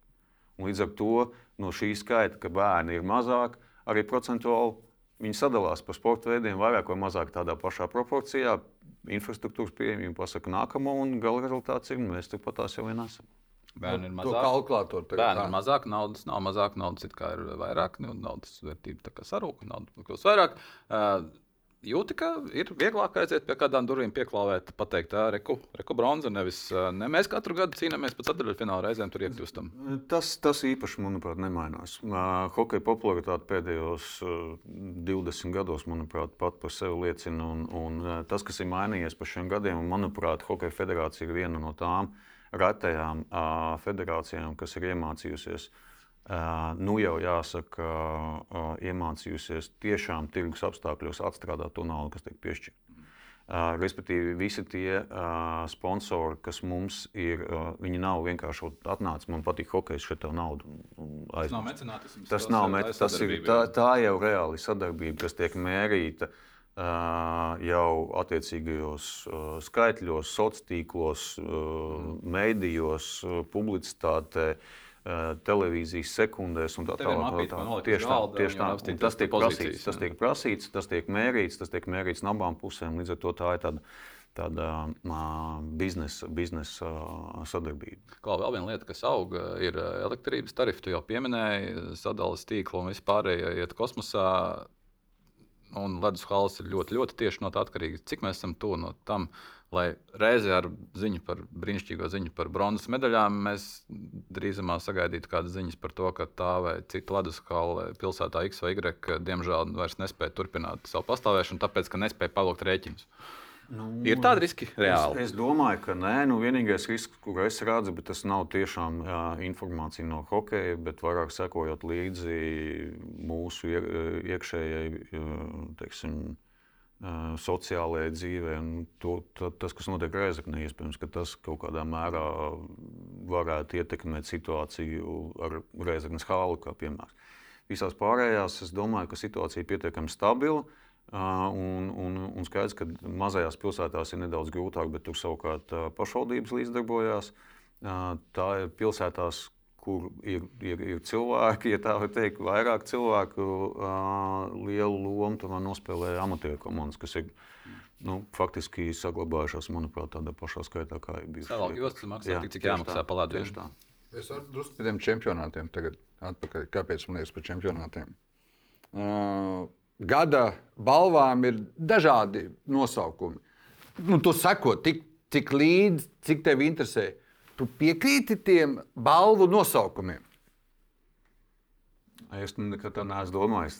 Un līdz ar to no šī skaita, ka bērni ir mazāk, arī procentuāli viņi sadalās pa sporta veidiem vairāk vai mazāk tādā pašā proporcijā. Infrastruktūras pieejamība pasaka nākamo, un gala rezultāts ir, mēs turpat tās jau vien esam. Bērni ir To mazāk. Bērni ir mazāk, naudas nav mazāk, naudas it kā ir vairāk, nu, naudas vērtība tā kā sarūk, nauda kļūst vairāk. Uh, Jūti, ka ir vieglāk aiziet pie kādām durvīm, pieklāvēt, pateikt, tā reku, reku bronza. Nevis ne mēs katru gadu cīnāmies par ceturdaļfināla reizēm, tur iekļūstam. Tas, tas īpaši, manuprāt, nemainās. Hokeja popularitāte pēdējos uh, 20 gados, manuprāt, pat par sevi liecina. Un, un tas, kas ir mainījies pa šiem gadiem, un, manuprāt, Hokeja federācija ir viena no tām retajām federācijām, kas ir iemācījusies. Uh, nu jau jāsaka, iemācījusies tiešām tirgus apstākļos atstrādāt to naudu, kas tiek piešķirta. Respektīvi, visi tie sponsori, kas mums ir, viņi nav vienkārši atnācis, man patīk hokejs, šeit tev naudu. un Tas nav mecenātisms. Tas nav metas, tas ir, tā, tā jau reāli sadarbība, kas tiek mērīta uh, jau attiecīgajos uh, skaitļos, sociālos tīklos, uh, mēdījos, publicitātē. uh, Televīzijas sekundēs un tā tālāk. tā nolikt Tieši tā, tieši tā. Un tas tiek prasīts, tas tiek prasīts, tas tiek mērīts, tas tiek mērīts no abām pusēm. Līdz ar to tā ir tāda, tāda uh, biznesa, biznesa uh, sadarbība. Kā vēl viena lieta, kas aug, ir elektrības tarifi. Tu jau pieminēji, sadalījums tīklu un vispārējie iet kosmosā. Un ledus halas ir ļoti, ļoti tieši no tā atkarīgs. Cik mēs esam tuvu no tam, lai reizē ar ziņu par brīnišķīgo ziņu par bronzas medaļām mēs drīzumā sagaidītu kādas ziņas par to, ka tā vai cita ledus hala pilsētā X vai Y diemžēl vairs nespēja turpināt savu pastāvēšanu, tāpēc ka nespēja palikt rēķinus. Nu, Ir tādi riski reāli. Es, es domāju, ka nē, nu, vienīgais risks, kur es redzu, bet tas nav tiešām jā, informācija no hokeja, bet vairāk sekojot līdzi mūsu ie, iekšējai, teiksim, sociālajai dzīvei. To, ta, tas, kas notiek Reizekne, iespējams, ka tas kaut kādā mērā varētu ietekmēt situāciju ar Reizeknas hālu, kā piemērs. Visās pārējās es domāju, ka situācija ir pietiekami stabila. Un, un, un skaidrs, ka mazajās pilsētās ir nedaudz grūtāk, bet tur savukārt pašvaldības līdzdarbojās. Tā ir pilsētās, kur ir, ir, ir cilvēki, ja tā var teikt, vairāk cilvēku, uh, lielu lomu tomēr nospēlē amatieru komandas, kas ir nu, faktiski saglabājušās, manuprāt, tādā pašā skaitā, kā ir bijusi. Savāk jostas maksā Jā, tik, cik jāmaksā tā, pa ledu. tieši tā. Es varu drusku par tiem čempionātiem tagad atpakaļ. Kāpēc man liekas par čempionātiem? Uh, gada balvām ir dažādi nosaukumi. Nu, tu sako, tik, cik līdzi, cik tev interesē. Tu piekrīti tiem balvu nosaukumiem. Es nekad tā neesmu domājis.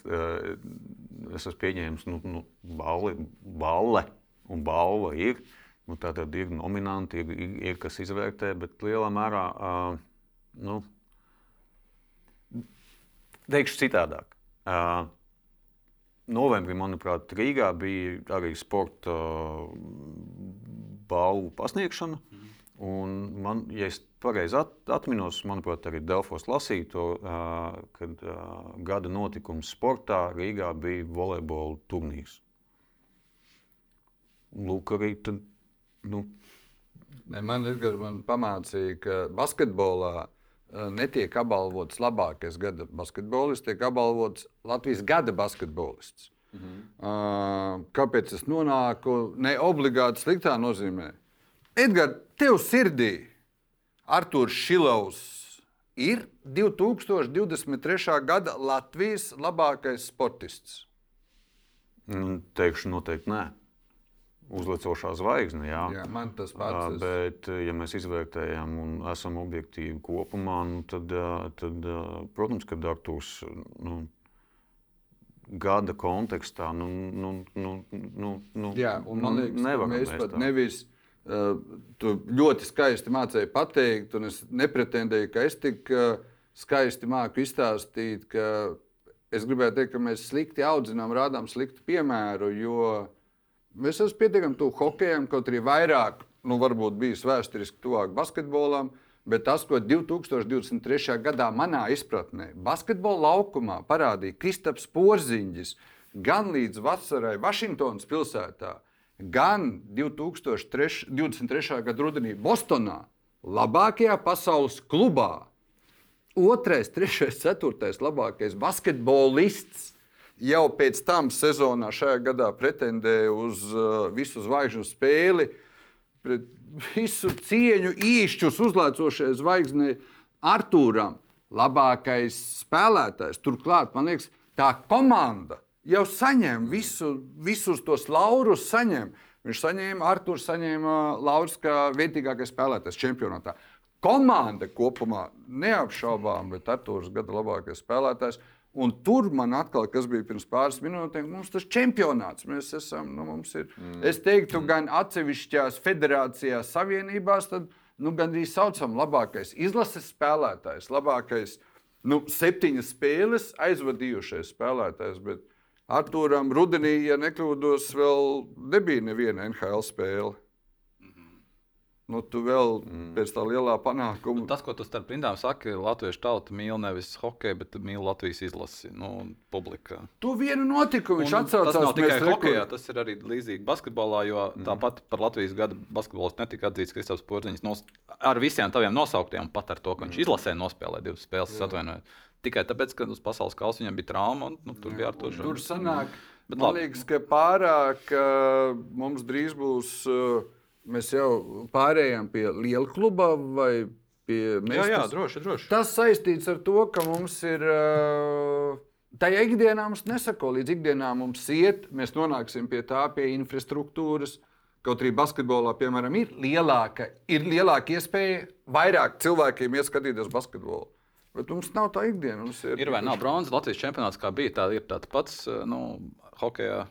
Es esmu pieņēmis, nu, nu, balli, balle un balva ir. Nu, tā tad ir nominanti, ir, ir, ir kas izvērtē, bet lielā mērā, uh, nu, teikšu citādāk. Uh, Novembrī, manuprāt, Rīgā bija arī sporta balvu pasniegšana. Un man, ja es pareizi at, atminos, manuprāt, arī Delfos lasīju to, uh, kad uh, gada notikums sportā Rīgā bija volejbola turnīrs. Lūk, arī tad, nu, Ne, man man pamācīja, ka basketbolā netiek apbalvots labākais gada basketbolists, tiek apbalvots Latvijas gada basketbolists. Mhm. Uh, kāpēc es nonāku ne obligāti sliktā nozīmē? Edgars, tev sirdī Arthurs Šilovs ir 2023. gada Latvijas labākais sportists. nu, teikšu noteikti nē. Uzlicošā zvaigzne, jā. Jā, man tas ir. Bet, ja mēs izvērtējam un esam objektīvi kopumā, nu, tad, tad, protams, ka Arktūrs nu, gada kontekstā nu, nu, nu, nu, nu, Jā, un man liekas, ka nevaram mēs pat nevis. Uh, tu ļoti skaisti mācīji pateikt, un es nepretendēju, ka es tik uh, skaisti māku izstāstīt, ka es gribēju teikt, ka mēs slikti audzinām, rādām sliktu piemēru, jo mēs esam pietiekami tuvu hokejam, kaut arī vairāk, nu, varbūt bijis vēsturiski tuvāk basketbolam. Bet tas, ko 2023. gadā manā izpratnē basketbola laukumā parādīja Kristaps Porziņģis, gan līdz vasarai Vašingtonas pilsētā, gan 2023. gada rudenī Bostonā, labākajā pasaules klubā, otrais, trešais, ceturtais labākais basketbolists. Jau pēc tam sezonā šajā gadā pretendēja uz uh, visu zvaigžņu spēli, pret visu cieņu īšķus uzlēcošai zvaigznei Arthūram. Labākais spēlētājs. Turklāt, man liekas, tā komanda jau saņem visu, visus tos laurus. Saņem. Viņš saņēma, Arthurs saņēma laurus kā vietīgākais spēlētājs čempionātā. Komanda kopumā neapšaubām, bet Arthurs gada labākais spēlētājs. Un tur man atkal, kas bija pirms pāris minūtēm, mums tas čempionāts. Mēs esam, nu, mums ir, mm. es teiktu, gan atsevišķās federācijās, savienībās, tad nu, gandrīz saucam labākais izlases spēlētājs, labākais nu, septiņas spēles aizvadījušais spēlētājs. Bet Arthūram rudenī, ja nekļūdos, vēl nebija neviena NHL spēle. Nu, tu vēl mm. pēc tā lielā panākuma. Tas, ko tu starp rindām saki, Latviešu tauta mīl nevis hokeju, bet mīl Latvijas izlasi. Nu, publika. Tu vienu notikumu viņš Un atsaucās. Tas nav tikai mēs rekur- hokeja, tas ir arī līdzīgi basketbolā, jo mm. tāpat par Latvijas gada basketbolistu netika atzīts Kristofers Porziņš nos, ar visiem taviem nosauktiem, pat ar to, ka viņš izlasē nospēlē divas spēles, es atvainojos. Tikai tāpēc, ka uz pasaules kausa viņam bija trauma un nu, tur bija ar to Tur sanāk, Bet man labi. liekas, ka pārāk mums drīz būs. Uh, mēs jau pārējām pie liela kluba vai pie Jā, jā, tas- droši, droši. Tas saistīts ar to, ka mums ir. Uh, Tajā ikdienā mums nesako, līdz ikdienā mums iet, mēs nonāksim pie tā, pie infrastruktūras. Kaut arī basketbolā, piemēram, ir lielāka, ir lielāka iespēja vairāk cilvēkiem ieskatīties basketbolu. Bet mums nav tā ikdiena. Ir, Ir vai nav bronzas Latvijas čempionāts, kā bija, tā ir tāds pats. Nu, hokejā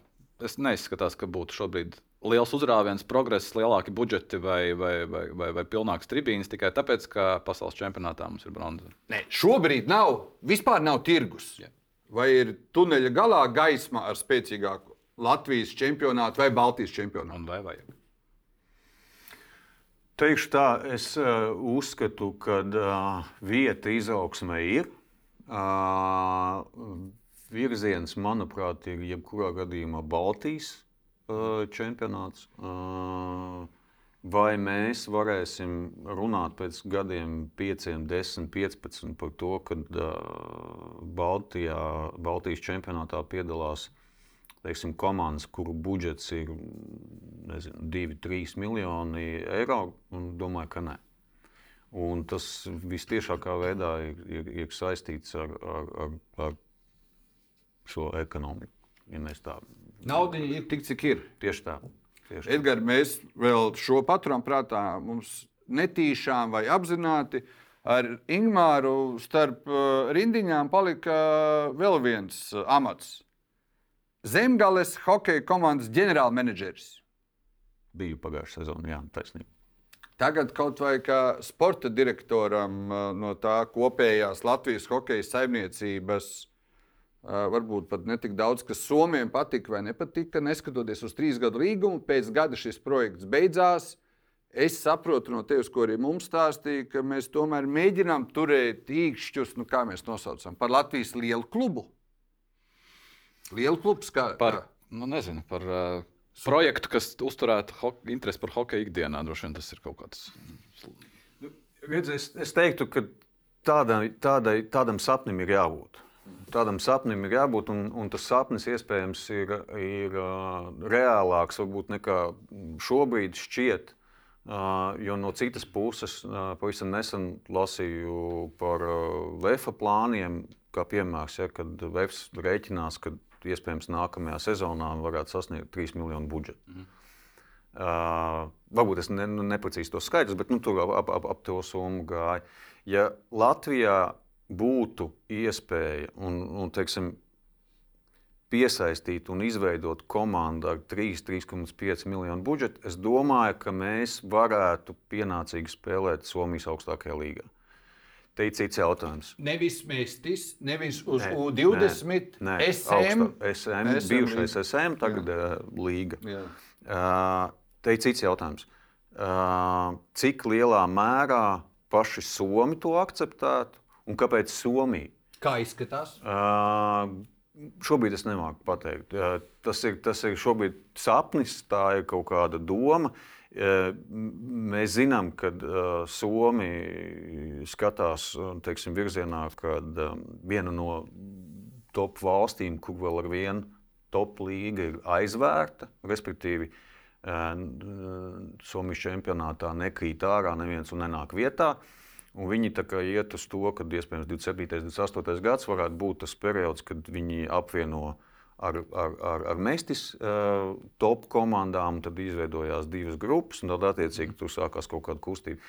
es neizskatās, ka būtu šobrīd liels uzrāviens, progress, lielāki budžeti vai, vai, vai, vai, vai pilnāks tribīnes tikai tāpēc, ka pasaules čempionātā mums ir bronza. Nē, šobrīd nav, vispār nav tirgus. Jā. Vai ir tuneļa galā gaisma ar spēcīgāku Latvijas čempionātu vai Baltijas čempionātu? Un vai vajag? Teikšu tā, es uh, uzskatu, ka uh, vieta izaugsmē ir. Uh, virziens, manuprāt, ir jebkurā gadījumā Baltijas čempionāts. Vai mēs varēsim runāt pēc gadiem, 5, 10, 15 par to, ka Baltijā, Baltijas čempionātā piedalās teiksim, komandas, kuru budžets ir nezinu, 2-3 miljoni eiro, un domāju, ka nē. Un tas visciešākā veidā ir, ir, ir saistīts ar, ar, ar, ar šo ekonomiku. Ja tā Nauda ir tik, cik ir. tieši tā. Tieši tā. Edgars, mēs vēl šo paturam prātā. Mums netīšām vai apzināti ar Ingūru starp uh, rindiņām palika vēl viens uh, amats. Zemgales hokeja komandas ģenerālmenedžeris. Biju pagājušā sezonā, jā, taisnība. Tagad kaut vai kā sporta direktoram uh, no tā kopējās Latvijas hokeja saimniecības, uh, varbūt pat ne tik daudz, kas Somijam patika vai nepatika, neskatoties uz trīs gadu līgumu. Pēc gada šis projekts beidzās. es saprotu no tevis, ko arī mums stāstīja, ka mēs tomēr mēģinām turēt īkšķus, nu, kā mēs nosaucam, par Latvijas lielu klubu. Lielu klubu kā par, nu, nezinu, par uh, projektu, kas uzturētu ho interesi par hokeju ikdienā. Droši vien tas ir kaut kāds. Redz, es, es teiktu, ka tādai, tādai, tādam sapnim ir jābūt. Tādam sapnim ir jābūt, un, un tas sapnis iespējams ir, ir uh, reālāks varbūt nekā šobrīd šķiet. Uh, jo no citas puses, uh, pavisam nesen lasīju par uh, VFA plāniem, kā piemērs, ja, kad VFS rēķinās, ka iespējams nākamajā sezonā varētu sasniegt 3 miljonu budžetu. Mm. Uh, varbūt es ne, neprecīzi to skaidrs, bet nu, tur ap, ap, ap to summu gāja. Ja Latvijā būtu iespēja un, un teiksim, piesaistīt un izveidot komandu ar 3,5 miljonu budžetu, es domāju, ka mēs varētu pienācīgi spēlēt Somijas augstākajā līgā. Te ir cits jautājums. Nevis mēstis, nevis uz nē, U20, nē, nē, SM, augsta, SM, SM, bijušais SM, tagad jā. Uh, līga. Jā. Uh, te ir cits jautājums. Uh, cik lielā mērā paši Somi to akceptētu un kāpēc Somija? Kā izskatās? Uh, Šobrīd es nemāku pateikt. Tas ir, tas ir šobrīd sapnis, tā ir kaut kāda doma. Mēs zinām, ka Somija skatās teiksim, virzienā, kad viena no top valstīm, kur vēl ar vienu top līga ir aizvērta, respektīvi. Somijas čempionātā nekrīt ārā, neviens un nenāk vietā. Uh, Un viņi iet uz to, ka iespējams 27. un 28. gads varētu būt tas periods, kad viņi apvieno ar, ar, ar, ar Mestis uh, top komandām, tad izveidojās divas grupas, un tad attiecīgi tur sākās kaut kāda kustība.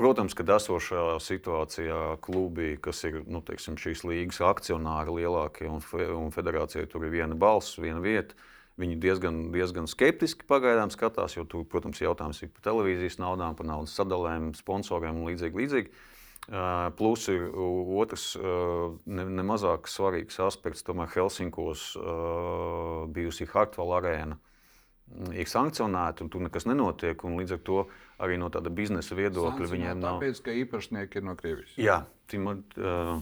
Protams, ka esošā situācijā klubi, kas ir nu, teiksim, šīs līgas akcionāri lielākie un, fe, un federācijai tur ir viena balss, viena vieta. Viņi diezgan, diezgan skeptiski pagaidām skatās, jo tur, protams, jautājums ir par televīzijas naudām, par naudas sadalēm, sponsoriem un līdzīgi. līdzīgi. Plus ir otrs, nemazāk ne svarīgs aspekts, tomēr Helsinkos bijusi Hartvala arēna ir sankcionēta, un tur nekas nenotiek. Līdz ar to arī no tāda biznesa viedokļa viņiem nav. Tāpēc, ka īpašnieki ir no Krievijas. Jā, tīm, uh,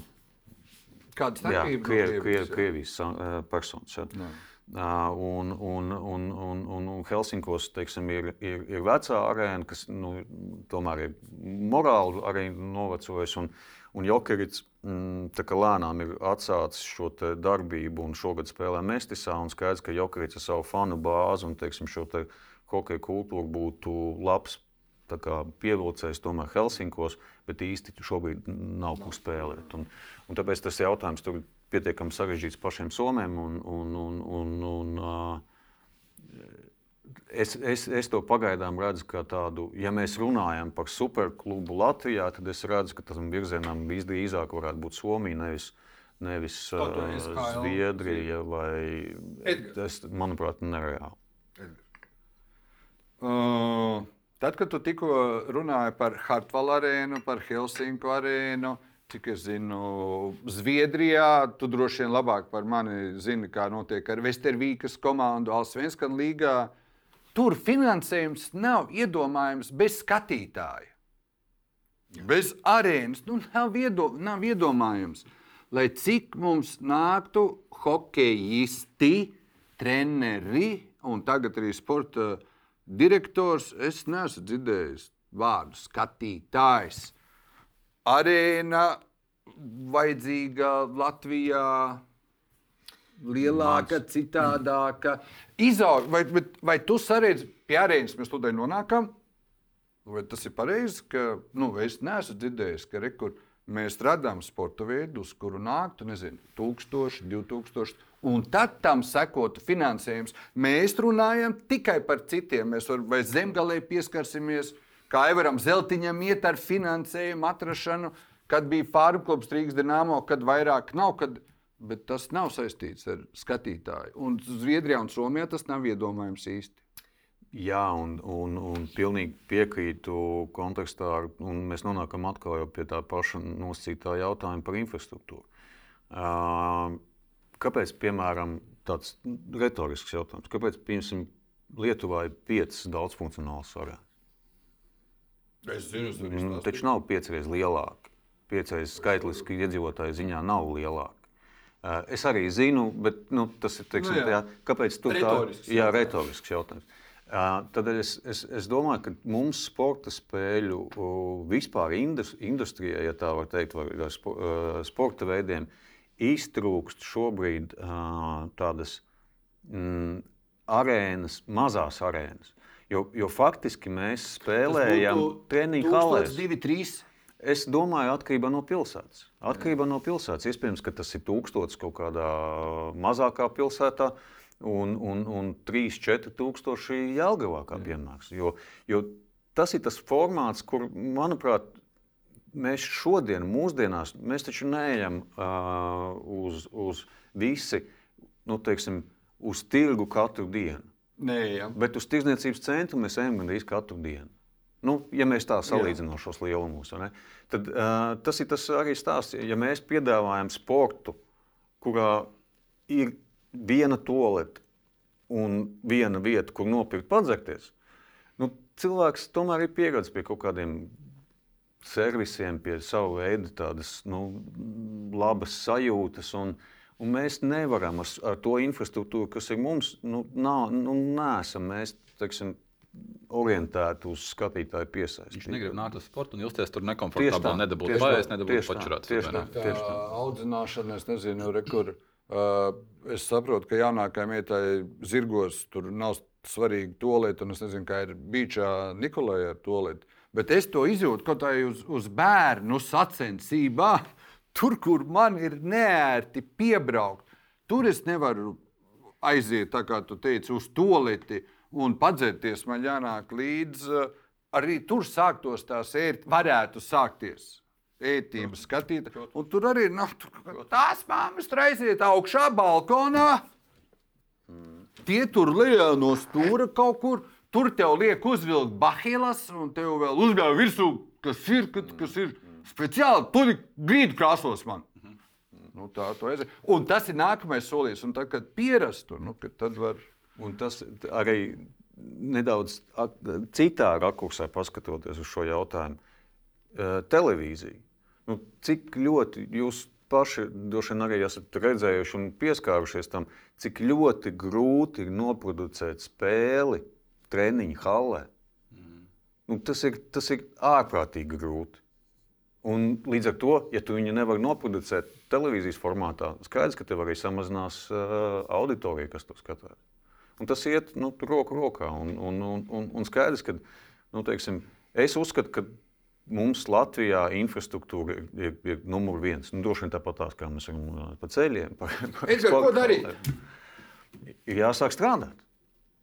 Kāda ir tā līnija? Krievijas personas. Jā. Un, un, un, un, un Helsinkos teiksim, ir, ir, ir vecā arēna, kas nu, tomēr ir morāli arī novecojusi. Un, un Jokerits mm, lēnām ir atsācis šo darbību un šogad spēlē Mestisā. Skaidrs, ka Jokerits ar savu fanu bāzi un teiksim, šo te hokeja kultūru būtu labs pievilcējs tomēr Helsinkos, bet īsti šobrīd nav ko spēlēt. Un, un tāpēc tas jautājums tur pietiekami sarežģīts pašiem somiem. Un, un, un, un, un, uh, es, es, es to pagaidām redzu kā tādu, ja mēs runājam par superklubu Latvijā, tad es redzu, ka tam virzienam visdrīzāk varētu būt Somija. Nevis, Nevis uh, Zviedrija vai tas, manuprāt, nereāli. Uh, tad, kad tu tikko runāji par Hartvalu arēnu, par Helsinku arēnu, uh, Cik es zinu, Zviedrijā, tu droši vien labāk par mani zini, kā notiek ar Vestervīkas komandu Alsvenskan līgā. Tur finansējums nav iedomājams bez skatītāja. Bez arēnas nu, nav, iedo, nav iedomājams. Lai cik mums nāktu hokeisti, treneri un tagad arī sporta direktors, es neesmu dzirdējis vārdu skatītājs arēna vajadzīga Latvijā. Lielāka, Mans. citādāka. Izaug, vai, vai, vai tu saredzi, pie arēnas mēs tūdaļ nonākam? Vai tas ir pareizi, ka nu, es neesmu dzirdējis, ka rekur, mēs radām sporta veidu, uz kuru nāktu, nezinu, 1000, 2000, un tad tam sekotu finansējums. Mēs runājam tikai par citiem, mēs varam vai zemgalē pieskarsimies, kā Evaram Zeltiņam iet ar finansējumu atrašanu, kad bija Fārmu klubs Rīgas Dienāmo, kad vairāk nav. Kad, bet tas nav saistīts ar skatītāju. Un Zviedrijā un Somijā tas nav iedomājams īsti. Jā, un, un, un pilnīgi piekrītu kontekstā, un mēs nonākam atkal pie tā paša nosacītā jautājuma par infrastruktūru. Kāpēc, piemēram, tāds retorisks jautājums, kāpēc, piemēram, Lietuvā ir piecas daudzfunkcionālas arēnas? Es zinu, tas Mm, taču nav piecreiz lielāki. Piecreiz skaitliski iedzīvotāju ziņā nav lielāki. Uh, Es arī zinu, bet nu, tas ir teiksim, Nu jā. nu, jā. kāpēc tu Retorisks tā jā, retorisks jautājums. Tad es, es, es domāju, ka mums sporta spēļu vispār indus, industrijā, ja tā var teikt, vai uh, sporta veidiem, iztrūkst šobrīd tādas mm, arēnas, mazās arēnas. Jo, jo faktiski mēs spēlējam treniņu halēs. 2, 3. Es domāju, atkarībā no pilsētas. Atkarībā no pilsētas. Iespējams, ka tas ir tūkstots kaut kādā mazākā pilsētā, un, un, un 3-4 tūkstoši Jālgavā kā piemērs. Jo, jo tas ir tas formāts, kur, manuprāt, mēs šodien, mūsdienās, mēs taču neejam uh, uz, uz visi, nu, teiksim, uz tirgu katru dienu. Nē, jā. Bet uz tirdzniecības centru mēs ejam gandrīz katru dienu. Nu, ja mēs tā salīdzinām šos lielumus, tad uh, tas ir tas arī stāsts. Ja mēs piedāvājam sportu, kurā ir viena tolete un viena vieta, kur nopirkt padzerties, nu, cilvēks tomēr ir pieredzējis pie kaut kādiem servisiem, pie sava veida tādas nu, labas sajūtas. Un, un mēs nevaram ar, ar to infrastruktūru, kas ir mums, nu, nav, nu, nesam mēs teiksim, orientēti uz skatītāju piesaisti. Viņš negrib nākt uz sporta un justies tur nekomfortabli, nedabūt pārējais, nedabūt pačurāts. tieši tā. Tieši tā. audzināšana, es nezinu, re, kur. Uh, es saprotu, ka jaunākajai mietai zirgos tur nav svarīgi to lietu, un es nezinu, kā ir bijis Nikolai ar to lietu. Bet es to izjūtu kaut kā uz, uz bērnu sacensībā, tur, kur man ir neērti piebraukt. Tur es nevaru aiziet, kā tu teici, uz to lietu un padzerties. Man jānāk līdzi. uh, Arī tur sāktos tās ērt, varētu sākties ētību skatīt. Un tur arī nav tur kaut kā- tās māmas tur aiziet augšā balkonā. Tie tur lejā no stūra kaut kur. Tur tev liek uzvilkt bahilas, un tev vēl uzgāja virsū, kas ir, kas ir speciāli. Tur grīdu krāsos man. Nu, tā. Un tas ir nākamais solis. Un tad, kad pierastu, nu, kad tad var. Un tas arī nedaudz citā rakursā paskatoties uz šo jautājumu. Eh, Televīzija. Nu, cik ļoti jūs paši droši vien arī esat redzējuši un pieskārušies tam, cik ļoti grūti ir noproducēt spēli treniņu hallē. Nu, tas, ir, tas ir ārprātīgi grūti. Un līdz ar to, ja tu viņu nevari noproducēt televīzijas formātā, skaidrs, ka tev arī samazinās uh, auditorija, kas to skatās. Un tas iet nu, roku rokā. Un, un, un, un, un skaidrs, ka nu, teiksim, es uzskatu, ka mums Latvijā infrastruktūra ir, ir, ir numur viens. Nu, droši vien tāpat tās, kā mēs esam uh, pa ceļiem. Par, par Edgar, ko sporta darīt? Ir jāsāk strādāt.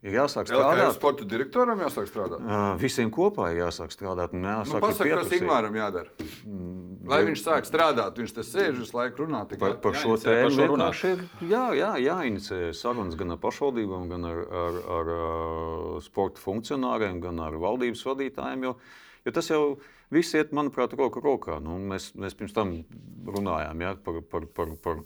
Ir jāsāk Vēl kā strādāt. sporta direktoram jāsāk strādāt. Uh, visiem kopā ir jāsāk strādāt. un Nu, Jāsāk Pasaka, kas. Ingūram jādara. Lai viņš sāk strādāt, viņš te sēž visu laiku runā. tikai- Par, par šo tēmu vienkārši ir jā, jā, jāinicē sarunas gan ar pašvaldībām, gan ar, ar, ar, ar sporta funkcionāriem, gan ar valdības vadītājiem. Jo, jo tas jau viss iet, manuprāt, roku rokā. Nu, mēs, mēs pirms tam runājām ja, par, par, par, par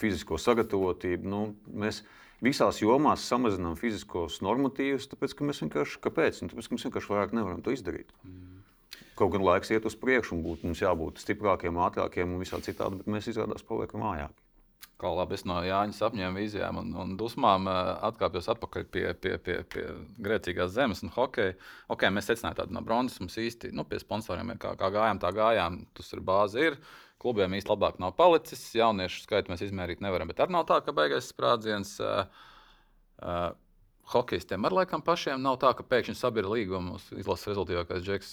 fizisko sagatavotību. Nu, mēs visās jomās samazinām fiziskos normatīvus, tāpēc ka mēs vienkārši, kāpēc? Nu, tāpēc, ka mēs vienkārši vairāk nevaram to izdarīt. Kaut gan laiks iet uz priekšu, un būt, mums jābūt stiprākiem, ātrākiem un visā citādi, bet mēs izrādās paliekam vājāki. Kā labi es no Jāņa sapņiem, vīzijām un, un dusmām uh, atkāpjos atpakaļ pie, pie, pie, pie grēcīgās zemes un hokeja. Okay, mēs secinājām, ka no bronzas mums īsti nu, pie sponsoriem kā, kā gājām, tā gājām. Tas ir bāze. Ir. Klubiem īsti labāk nav palicis. Jauniešu skaitu mēs izmērīt nevaram, bet arī nav tā, ka beigās sprādziens. Uh, uh, Hokejistiem ar laikam pašiem nav tā, ka pēkšņi sabira līgumus. Izlases rezultātīvākais džeks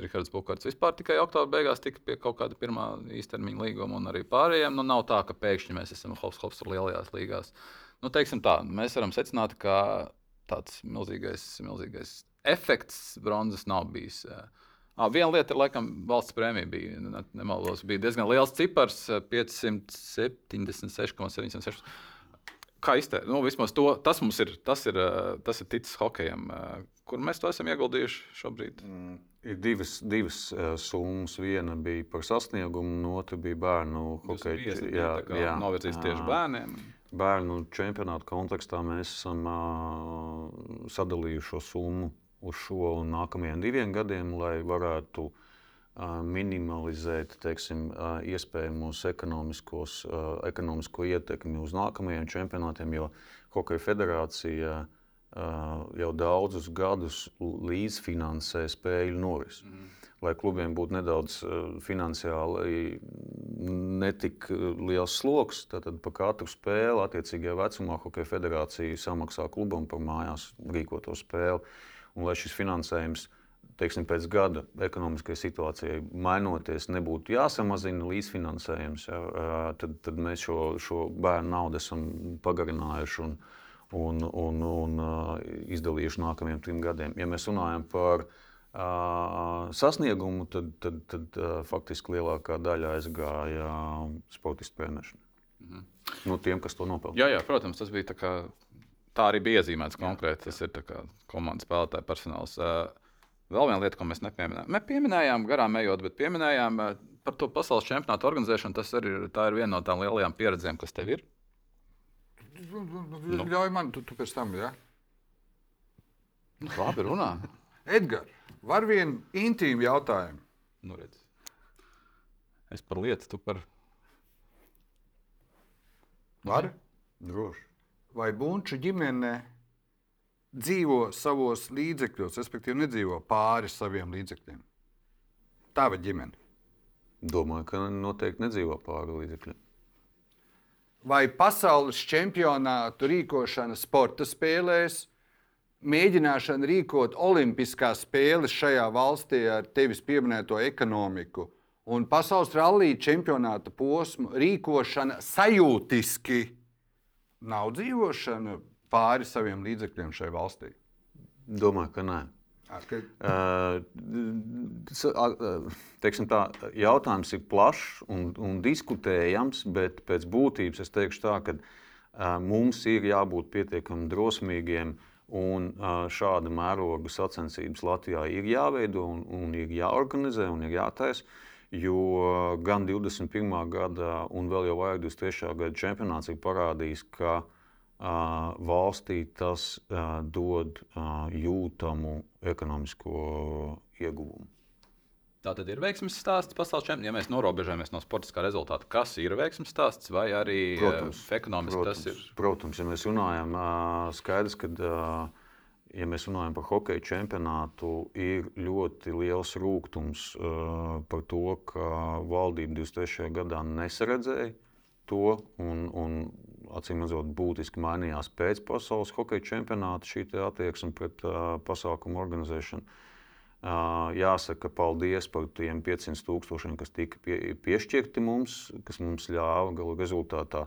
Rihards Bukārts vispār tikai oktobra beigās tika pie kaut kāda pirmā īstermiņa līguma, un arī pārējiem. Nu, nav tā, ka pēkšņi mēs esam hops, hops tur lielajās līgās. Nu, teiksim tā, mēs varam secināt, ka tāds milzīgais, milzīgais efekts bronzas nav bijis. Ah, viena lieta laikam, valsts prēmija bija. ne- Nemaldos, bija diezgan liels cipars - 576,76. Kā izteikt? Nu, vismaz to, tas mums ir, tas ir, tas ir ticis hokejam. Kur mēs to esam ieguldījuši šobrīd? Ir divas, divas uh, summas. Viena bija par sasniegumu, un otra bija bērnu hokeja. Novirzīs tieši bērniem. Bērnu čempionāta kontekstā mēs esam uh, sadalījuši šo summu uz šo un nākamajiem diviem gadiem, lai varētu minimalizēt teiksim, iespējamos ekonomiskos, ekonomisko ietekmi uz nākamajiem čempionātiem, jo Hokeja federācija jau daudzus gadus līdzfinansē spēļu norisi. Mm lai klubiem būtu nedaudz finansiāli netik liels sloks. Tad par katru spēli attiecīgajā vecumā Hokeja federācija samaksā klubam par mājās rīkoto spēli. Un, lai šis finansējums teiksim, pēc gada ekonomiskajai situācijai mainoties, nebūtu jāsamazina līdzfinansējums, ja, tad, tad mēs šo, šo bērnu naudu esam pagarinājuši un, un, un, un izdalījuši nākamajiem trim gadiem. Ja mēs runājam par sasniegumu, tad, tad, tad faktiski lielākā daļa aizgāja sportistu trenēšanai. Mhm. Nu, tiem, kas to nopelna. Jā, jā, protams, tas bija tā, arī bija iezīmēts konkrēti. Tas ir komandas spēlētāja personāls. Vēl viena lieta, ko mēs nepieminējām. Mēs pieminējām, garām ejot, bet pieminējām par to pasaules čempionātu organizēšanu. Tas arī ir, ir viena no tām lielajām pieredzēm, kas tev ir. Nu. Ļauj man, tu, tu pēc tam, jā. Ja? Labi, runā. Edgars. Var vienu intīmu jautājumu? Nu, redz. es par lietu, tu par. Var? Droši. Vai Bunča ģimene dzīvo savos līdzekļos, respektīvi nedzīvo pāri saviem līdzekļiem? Tava ģimene. Domāju, ka noteikti nedzīvo pāri līdzekļiem. Vai pasaules čempionātu rīkošana sporta spēlēs mēģināšana rīkot olimpiskās spēles šajā valstī ar tevis pieminēto ekonomiku un pasaules rallija čempionāta posmu rīkošana sajūtiski nav dzīvošana pāri saviem līdzekļiem šai valstī? Domāju, ka nē. Okay. Uh, teiksim, tā, jautājums ir plašs un, un diskutējams, bet pēc būtības es teikšu tā, ka uh, mums ir jābūt pietiekami drosmīgiem uh, Un šāda mēroga sacensības Latvijā ir jāveido un, un ir jāorganizē un ir jātaisa. Jo gan 21. gada, un vēl jau vairāk 23. gada čempionāts ir parādījis, ka uh, valstī tas uh, dod uh, jūtamu ekonomisko ieguvumu. Tā tad ir veiksmes stāsts pasaules čempionātā. Ja mēs norobežojamies no sportiskā rezultāta, kas ir veiksmes stāsts vai arī protams, ekonomiski protams, tas ir? Protams, ja mēs runājam, skaidrs, ka. Ja mēs runājam par hokeja čempionātu, ir ļoti liels rūkums uh, par to, ka valdība 23. gadā nesaredzēja to, un, un acīm redzot, būtiski mainījās pēc pasaules hokeja čempionāta šī attieksme pret uh, pasākumu organizēšanu. Uh, Jāsaka paldies par tiem 500 tūkstošiem, kas tika pie, piešķirti mums, kas mums ļāva galu rezultātā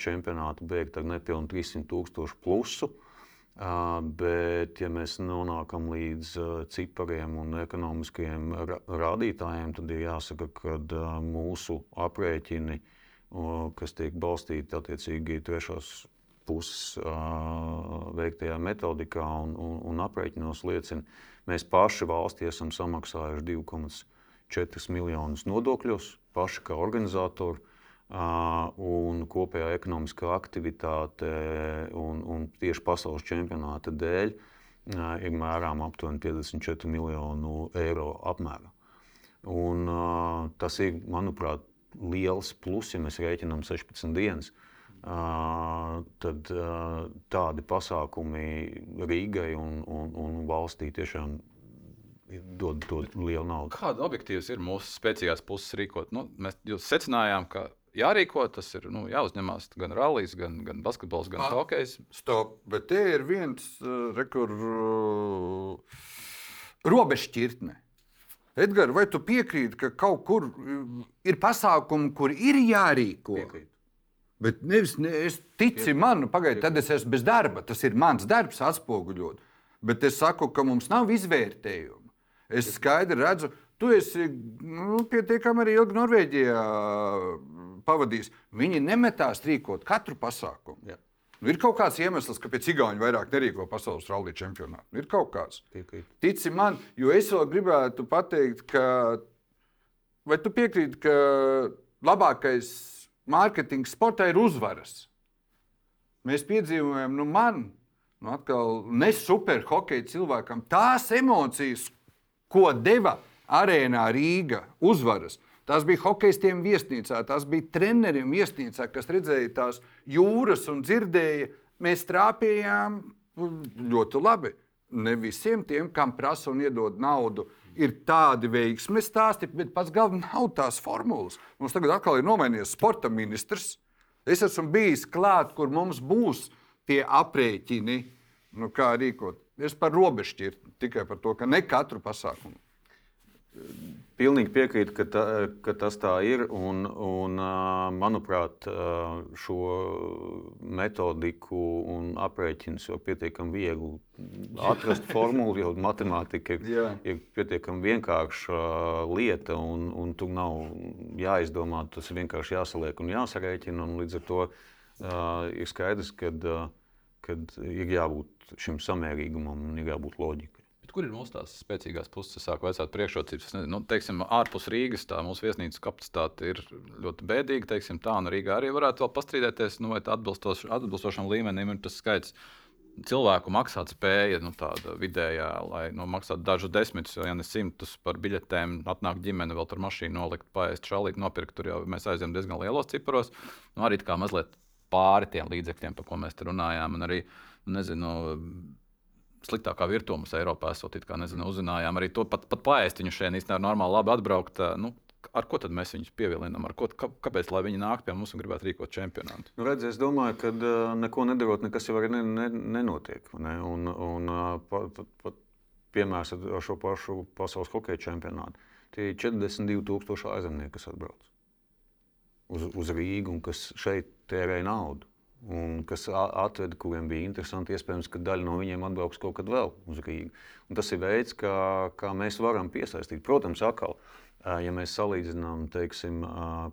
čempionātu beigt ar nepilnu 300 tūkstošu plusu. Bet, ja mēs nonākam līdz cipariem un ekonomiskajiem rādītājiem, tad ir jāsaka, ka mūsu aprēķini, kas tiek balstīti attiecīgi trešās puses veiktajā metodikā un, un, un aprēķinos, liecina, Mēs paši valstī esam samaksājuši 2,4 miljonus nodokļos, paši kā organizatori. Un kopējā ekonomiskā aktivitāte un, un tieši pasaules čempionāta dēļ ir mērām aptuveni 54 miljonu eiro apmērā. Un, tas ir, manuprāt, liels plus, ja mēs rēķinām 16 dienas. Tad tādi pasākumi Rīgai un, un, un valstī tiešām dod, dod lielu naudu. Kāda objektīvas ir mūsu spēcīgās puses rīkot? Nu, mēs secinājām, ka jārīko, tas ir nu, jāuzņemās gan rallijas, gan, gan basketbols, gan hokejs. Stop, bet te ir viens rekur, uh, robežšķirtne. Edgars, vai tu piekrīti, ka kaut kur ir pasākumi, kur ir jārīko? Piekrīt. Bet nevis, ne, es tici man, pagaidiet, tad es esmu bez darba. Tas ir mans darbs, atspoguļot. Bet es saku, ka mums nav izvērtējuma. Es skaidri redzu, tu esi nu, pietiekami arī ilgi Norvēģijā pavadījis. Viņi nemetās rīkot katru pasākumu. Jā. Nu, ir kaut kāds iemesls, kāpēc Igauni vairāk nerīko pasaules rallija čempionātu. Ir kaut kāds. Tici man, jo es vēl gribētu pateikt, ka vai tu piekrīti, ka labākais mārketings sportā ir uzvaras. Mēs piedzīvojam, nu, man nu, atkal ne superhokeja cilvēkam, tās emocijas, ko deva arēnā Rīga uzvaras. Tas bija hokeistiem viesnīcā, tas bija treneriem viesnīcā, kas redzēja tās jūras un dzirdēja. Mēs trāpījām ļoti labi. Ne visiem tiem, kam prasa un iedod naudu, ir tādi veiksmes stāsti, bet pats galvenais nav tās formulas. Mums tagad atkal ir nomainījies sporta ministrs. Es esmu bijis klāt, kur mums būs tie aprēķini, nu, kā rīkot. Es par robežu tikai par to, ka ne katru pasākumu Pilnīgi piekrītu, ka, ta, ka tas tā ir. Un, un, manuprāt, šo metodiku un aprēķinus jau pietiekami viegli atrast formulu, jo matemātika ir, Jā. ir pietiekami vienkārša lieta. Un, un tur nav jāizdomā, tas ir vienkārši jāsaliek un jāsarēķina. Un līdz ar to uh, ir skaidrs, ka uh, ir jābūt šim samērīgumam un ir jābūt loģikai. Bet kur ir mūsu tās spēcīgās puses? Es sāku vecāt priekšrocības. Nu, teiksim, ārpus Rīgas tā mūsu viesnīcas kapacitāte ir ļoti bēdīga. Teiksim, tā un Rīgā arī varētu vēl pastrīdēties, nu, vai atbilstoš, atbilstošam līmenim ir tas skaits. Cilvēku maksāt spēja, nu, tāda vidējā, lai nu, maksātu dažus desmitus, ja ne simtus par biļetēm, atnāk ģimene, vēl tur mašīnu nolikt, paēst, šalīt, nopirkt. Tur jau mēs aizjām diezgan lielos ciparos. Nu, arī kā mazliet pāri tiem līdzekļiem, par ko mēs te runājām. Un arī, nezinu, sliktākā virtuvē mums Eiropā esot, nezinu, uzzinājām arī to pat, pat paēst viņu šeit īstenībā normāli labi atbraukt. Nu, ar ko tad mēs viņus pievilinām? Ko, kā, kāpēc viņi nāk pie mums un gribētu rīkot čempionātu? Nu, redz, es domāju, ka uh, neko nedarot, nekas jau ne, ne, nenotiek. Ne? Un, un, uh, pat, pat, pat, piemērs ar šo pašu pasaules hokeja čempionātu. Tie ir 42,000 ārzemnieki, kas atbrauc uz, uz Rīgu un kas šeit tērē naudu un kas atveda, kuriem bija interesanti. Iespējams, ka daļa no viņiem atbrauks kaut kad vēl uz Rīgu. Un tas ir veids, kā, kā mēs varam piesaistīt. Protams, atkal, ja mēs salīdzinām teiksim,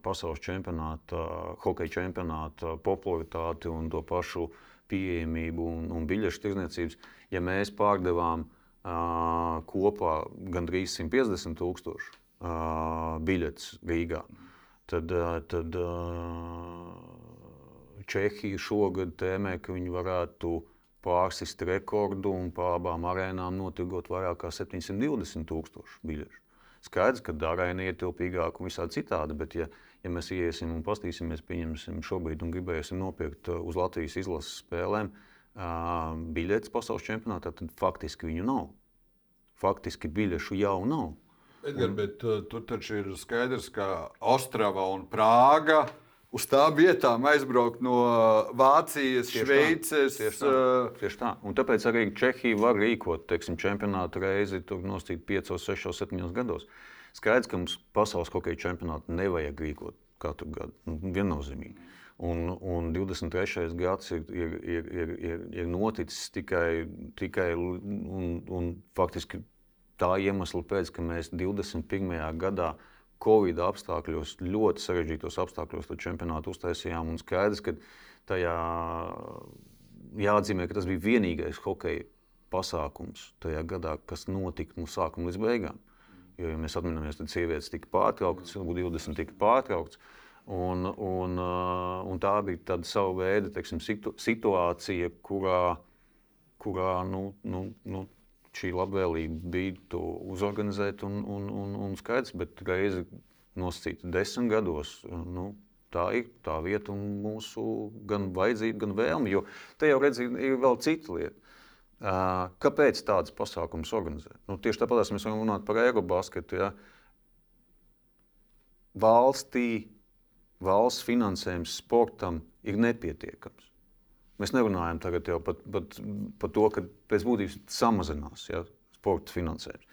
pasaules čempionāta, hokeja čempionāta popularitāti un to pašu pieejamību un, un biļešu tirdzniecības, ja mēs pārdevām uh, kopā gandrīz 150 tūkstošu uh, biļetes Rīgā, tad, uh, tad uh, Čehija šogad tēmē, ka viņi varētu pārsist rekordu un pa abām arēnām notirgot vairāk kā 720 tūkstošu biļešu. Skaidrs, ka arēna ir ietilpīgāka un visādi citādi, bet ja, ja mēs iesim un paskatīsimies, pieņemsim šobrīd un gribēsim nopirkt uh, uz Latvijas izlases spēlēm uh, biļetes pasaules čempionātā, tad faktiski viņu nav. Faktiski biļešu jau nav. Edgar, un... bet uh, tur taču ir skaidrs, ka Ostrava un Prāga uz tām vietām aizbraukt no Vācijas, tieši Šveices. Tieši, tā, uh, tieši tā. Un tāpēc arī Čehija var rīkot teiksim, čempionātu reizi nostīt 5, 6, 7 gados. Skaidrs, ka mums pasaules hokeja čempionātu nevajag rīkot katru gadu. Nu, viennozīmīgi. Un, un 23. gads ir, ir, ir, ir, ir, ir noticis tikai, tikai un, un faktiski tā iemesla pēc, ka mēs 21. gadā Covid apstākļos, ļoti sarežģītos apstākļos, to čempionātu uztaisījām. Un skaidrs, ka tajā jāatzīmē, ka tas bija vienīgais hokeja pasākums tajā gadā, kas notika no sākuma līdz beigām. Jo, ja mēs atceramies, tad sievietes tika pārtrauktas, 20 tika pārtrauktas. Un, un, uh, un tā bija tāda sava veida teiksim, situ, situācija, kurā, kurā nu, nu, nu, šī labvēlība bija to uzorganizēt un, un, un, un skaidrs, bet reizi nosacīta desmit gados. Nu, Tā ir tā vieta un mūsu gan vajadzība, gan vēlme. Jo te jau redz, ir vēl cita lieta. Kāpēc tādas pasākumas organizē? Nu, tieši tāpat mēs varam runāt par Eirobasketu. Ja? Valstī valsts finansējums sportam ir nepietiekams. Mēs nerunājam tagad par, par, par to, ka pēc būtības samazinās ja, sporta finansējums.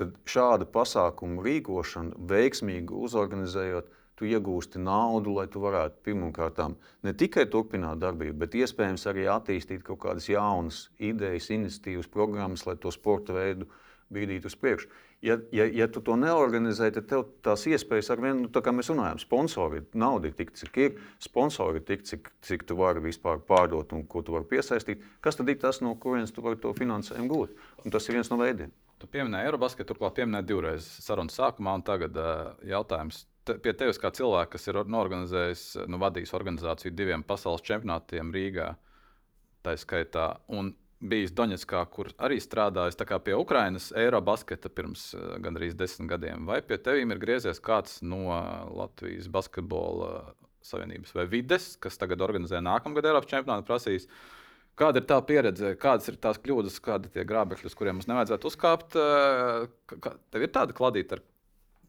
Tad šāda pasākuma rīkošana, veiksmīgi uzorganizējot, tu iegūsti naudu, lai tu varētu pirmkārt ne tikai turpināt darbību, bet iespējams arī attīstīt kaut kādas jaunas idejas, iniciatīvas, programmas, lai to sporta veidu bīdītu uz priekšu ja, ja, ja tu to neorganizē, tad tev tās iespējas ar vienu, nu, tā kā mēs runājam, sponsori, nauda ir tik, cik ir, sponsori ir tik, cik, cik tu vari vispār pārdot un ko tu vari piesaistīt. Kas tad ir tas, no kurienes tu vari to finansējumu gūt? Un tas ir viens no veidiem. Tu pieminēji Eurobasketu, turklāt pieminēji divreiz sarunas sākumā, un tagad uh, jautājums. Te, pie tevis kā cilvēka, kas ir norganizējis, nu, vadījis organizāciju diviem pasaules čempionātiem Rīgā, tā skaitā. Un bijis Doņetskā, kur arī strādājis pie Ukrainas Eirobasketa pirms uh, gandrīz desmit gadiem. Vai pie tevis ir griezies kāds no Latvijas basketbola savienības vai vides, kas tagad organizē nākamgad Eiropas čempionātu, prasīs? Kāda ir tā pieredze, kādas ir tās kļūdas, kādi ir tie grābekļi, uz kuriem mums nevajadzētu uzkāpt? Kā, tev ir tāda kladīta, ar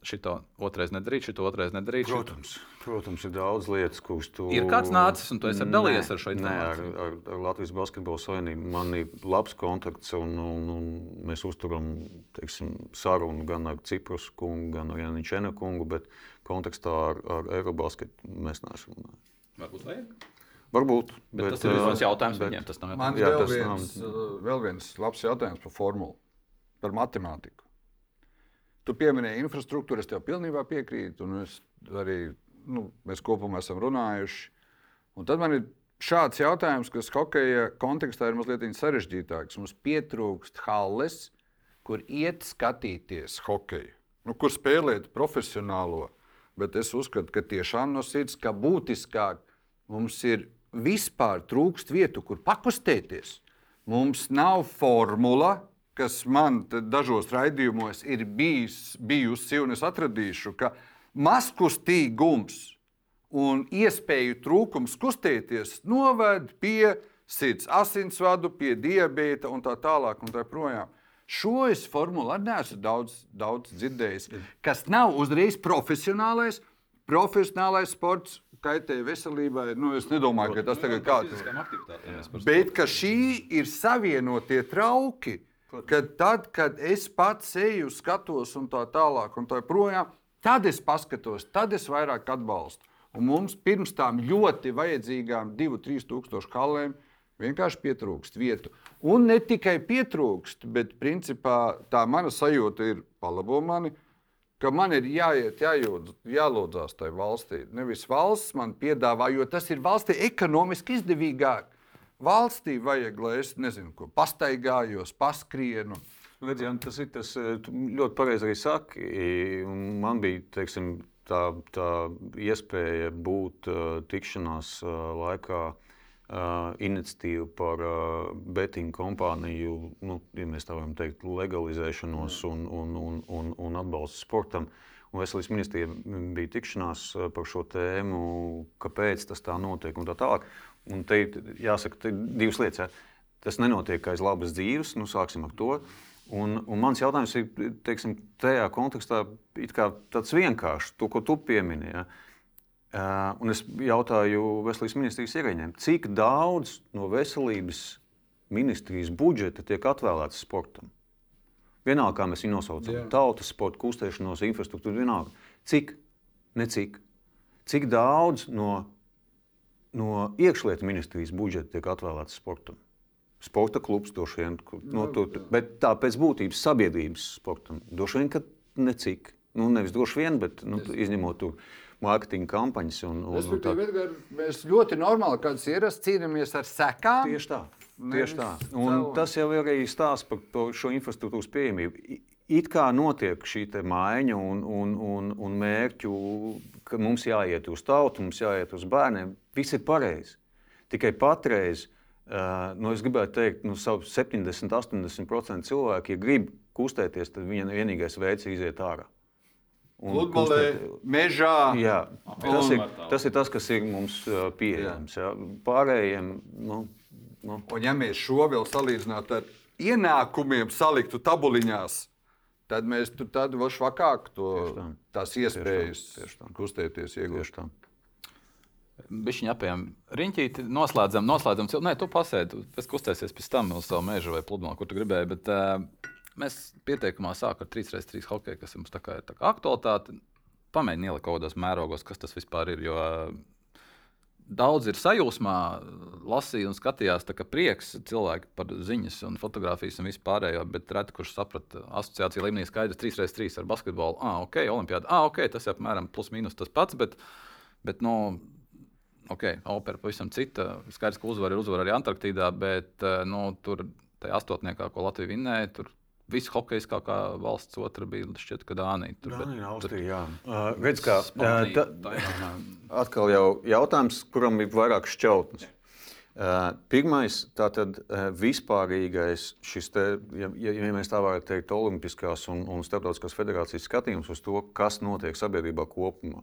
šito otrais nedarīt, šito otrais nedarīt. Protams, protams, ir daudz lietas, kuras tu. Ir kāds nācis, un tu esi dalījies ar šo informāciju. Nē, ar, ar, ar Latvijas Basketbola Savienību man ir labs kontakts, un, un, un mēs uzturam teiksim, sarunu gan ar Ciprus kungu, gan ar Janičena kungu, bet kontekstā ar, ar Eurobasketu mēs neesam. Varbūt vajag. Varbūt. Bet, bet tas ir viens jautājums bet, viņiem. Tas nav jautājums. Man jā, vēl, viens, nav... vēl viens labs jautājums par formulu, par matemātiku. Tu pieminēji infrastruktūru, es tev pilnībā piekrītu, un arī, nu, mēs kopumā esam runājuši. Un tad man ir šāds jautājums, kas hokeja kontekstā ir mazliet sarežģītāks. Mums pietrūkst halles, kur iet skatīties hokeju, nu, kur spēlēt profesionālo. Bet es uzskatu, ka tiešām no sirds, ka būtiskāk mums ir vispār trūkst vietu, kur pakustēties. Mums nav formula, kas man dažos raidījumos ir bijis, bijusi, un es atradīšu, ka maskustīgums un iespēju trūkums kustēties noved pie sirds asinsvadu, pie diabēta un tā tālāk. Un tā projām. Šo es formulu arī neesmu daudz, daudz dzirdējis, kas nav uzreiz profesionālais. Profesionālais sports kaitē veselībai. Nu, es nedomāju, ka tas tagad ir kāds. Bet ka šī ir savienotie trauki, Kad tad, kad es pats eju, skatos un tā tālāk, un tā projām, tad es paskatos, tad es vairāk atbalstu. Un mums pirms tam ļoti vajadzīgām 2-3 tūkstošu kalēm vienkārši pietrūkst vietu. Un ne tikai pietrūkst, bet principā tā mana sajūta ir palabo mani. Man ir jāiet, jājūt, jālūdzās tajā valstī. Nevis valsts man piedāvā, jo tas ir valstī ekonomiski izdevīgāk. Valstī vajag, lai es nezinu, ko pastaigājos, paskrienu. Redzi, tas ir tas eh, ļoti pareizi arī saki. Man bija teiksim, tā, tā iespēja būt uh, tikšanās uh, laikā uh, iniciatīva par uh, betingu kompāniju, nu, ja mēs tā varam teikt, legalizēšanos un, un, un, un, un atbalstu sportam. Un Veselības ministrijā bija tikšanās par šo tēmu, kāpēc tas tā notiek un tā tālāk. Un te jāsaka, te divas lietas. Ja. Tas nenotiek aiz labas dzīves, nu sāksim ar to. Un, un mans jautājums ir, teiksim, tajā kontekstā tāds vienkāršs, to, ko tu piemini. Ja. Uh, un es jautāju Veselības ministrijas ierēģiem, cik daudz no veselības ministrijas budžeta tiek atvēlēts sportam. Vienalga, kā mēs viņu nosaucam, yeah. tautas sporta, kustēšanos, infrastruktūra, vienalga. Cik, ne cik. Cik daudz no no iekšlietu ministrijas budžeta tiek atvēlēts sportam. Sporta klubs droši vien, no, tu, bet tā pēc būtības sabiedrības sportam droši vien, ka necik. Nu, nevis droši vien, bet nu, izņemot to mārketinga kampaņas. Un, un, un tā. Edgar, mēs ļoti normāli, kādas ierasts, cīnāmies ar sekām. Tieši tā. Tieši tā. Un tas jau ir arī stāsts par, par šo infrastruktūras pieejamību. It kā notiek šī maiņa un, un, un, un mērķu, ka mums jāiet uz tautu, mums jāiet uz bērniem. Viss ir pareizi. Tikai patreiz, nu, es gribētu teikt, nu, 70, 80% cilvēki, ja grib kustēties, tad viņa vienīgais veids ir iziet ārā. Pludmalē, mežā. Jā, tas, ir, tas ir tas, kas ir mums pieejams. Jā. Pārējiem. Nu, nu. Un, ja mēs šo vēl salīdzinātu ar ienākumiem, saliktu tabuliņās, tad mēs tur tādu vēl švakāk to, tās iespējas tieši tā. kustēties, iegūst. Bišķiņā apējām riņķīti, noslēdzam, noslēdzam. Nē, tu pasēdi, pēc kustēsies pēc tam uz savu mežu vai pludmali, kur tu gribēji. Bet, uh, mēs pieteikumā sākām ar 3x3 hokeju, kas mums tā kā ir tā kā aktualitāte. Pamēģiniet ielikt kaut kādos mērogos, kas tas vispār ir. Jo, uh, Daudz ir sajūsmā, lasīja un skatījās, ka prieks cilvēki par ziņas un fotografijas un vispārējo, bet reti kurš saprata, asociācija līmenī skaidrs 3x3 ar basketbolu. Ah, ok, olimpiāda. Ah, ok, tas ir apmēram plus mīnus tas pats, bet, bet no, ok, opera pavisam cita. Skaidrs, ka uzvara ir uzvara arī Antarktīdā, bet nu, tur tajā astotniekā, ko Latvija vinnēja, tur Viss hokejs kā, kā valsts otra bija šķiet, ka Dānija tur bija. Austrija, jā, uh, redz, kā, uh, ta, atkal jau jautājums, kuram ir vairāk šķautnes. Uh, pirmais, tātad uh, vispārīgais, šis te, ja, ja, ja mēs tā varētu teikt, Olimpiskās un, un Starptautiskās federācijas skatījums uz to, kas notiek sabiedrībā kopumā.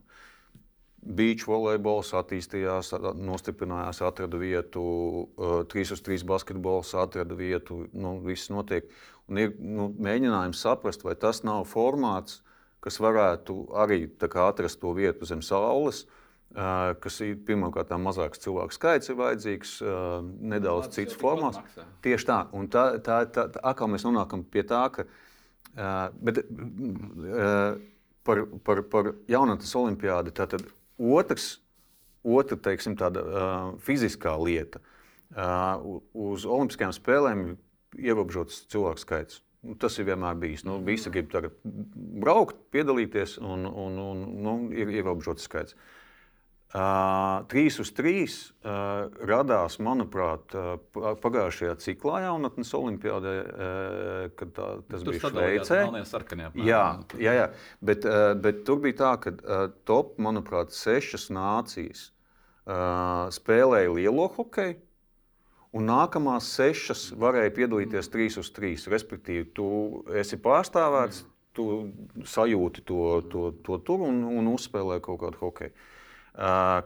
Beach volejbols attīstījās, nostiprinājās, atrada vietu, uh, 3 uz 3 basketbols atrada vietu, nu, viss notiek. Un ir nu, mēģinājums saprast, vai tas nav formāts, kas varētu arī kā, atrast to vietu zem saules. Uh, kas ir pirmkārt mazāks cilvēku skaits, ir vajadzīgs nedaudz Lāc cits formāts. Tieši tā, un tā, tā, tā, tā atkal mēs nonākam pie tā, ka bet, par, par, par jaunatnes olimpiādi tātad otrs, otra, teiksim, tāda fiziskā lieta. Uz Olimpiskajām spēlēm ierobežots cilvēku skaits. Nu, tas ir vienmēr bijis. Nu, visi grib braukt, piedalīties, un, un, un nu, ir ierobežots skaits. Uh, 3 uz 3 uh, radās, manuprāt, uh, pagājušajā ciklā jaunatnes olimpiādē, uh, kad tā, tas tur bija Šveicē. Jā, jā, jā. Bet, uh, bet tur bija tā, ka uh, top, manuprāt, sešas nācijas uh, spēlēja lielo hokeju. Un nākamās sešas varēja piedalīties 3 uz 3. Respektīvi, tu esi pārstāvēts, tu sajūti to, to, to tur un, un uzspēlē kaut kādu hokeju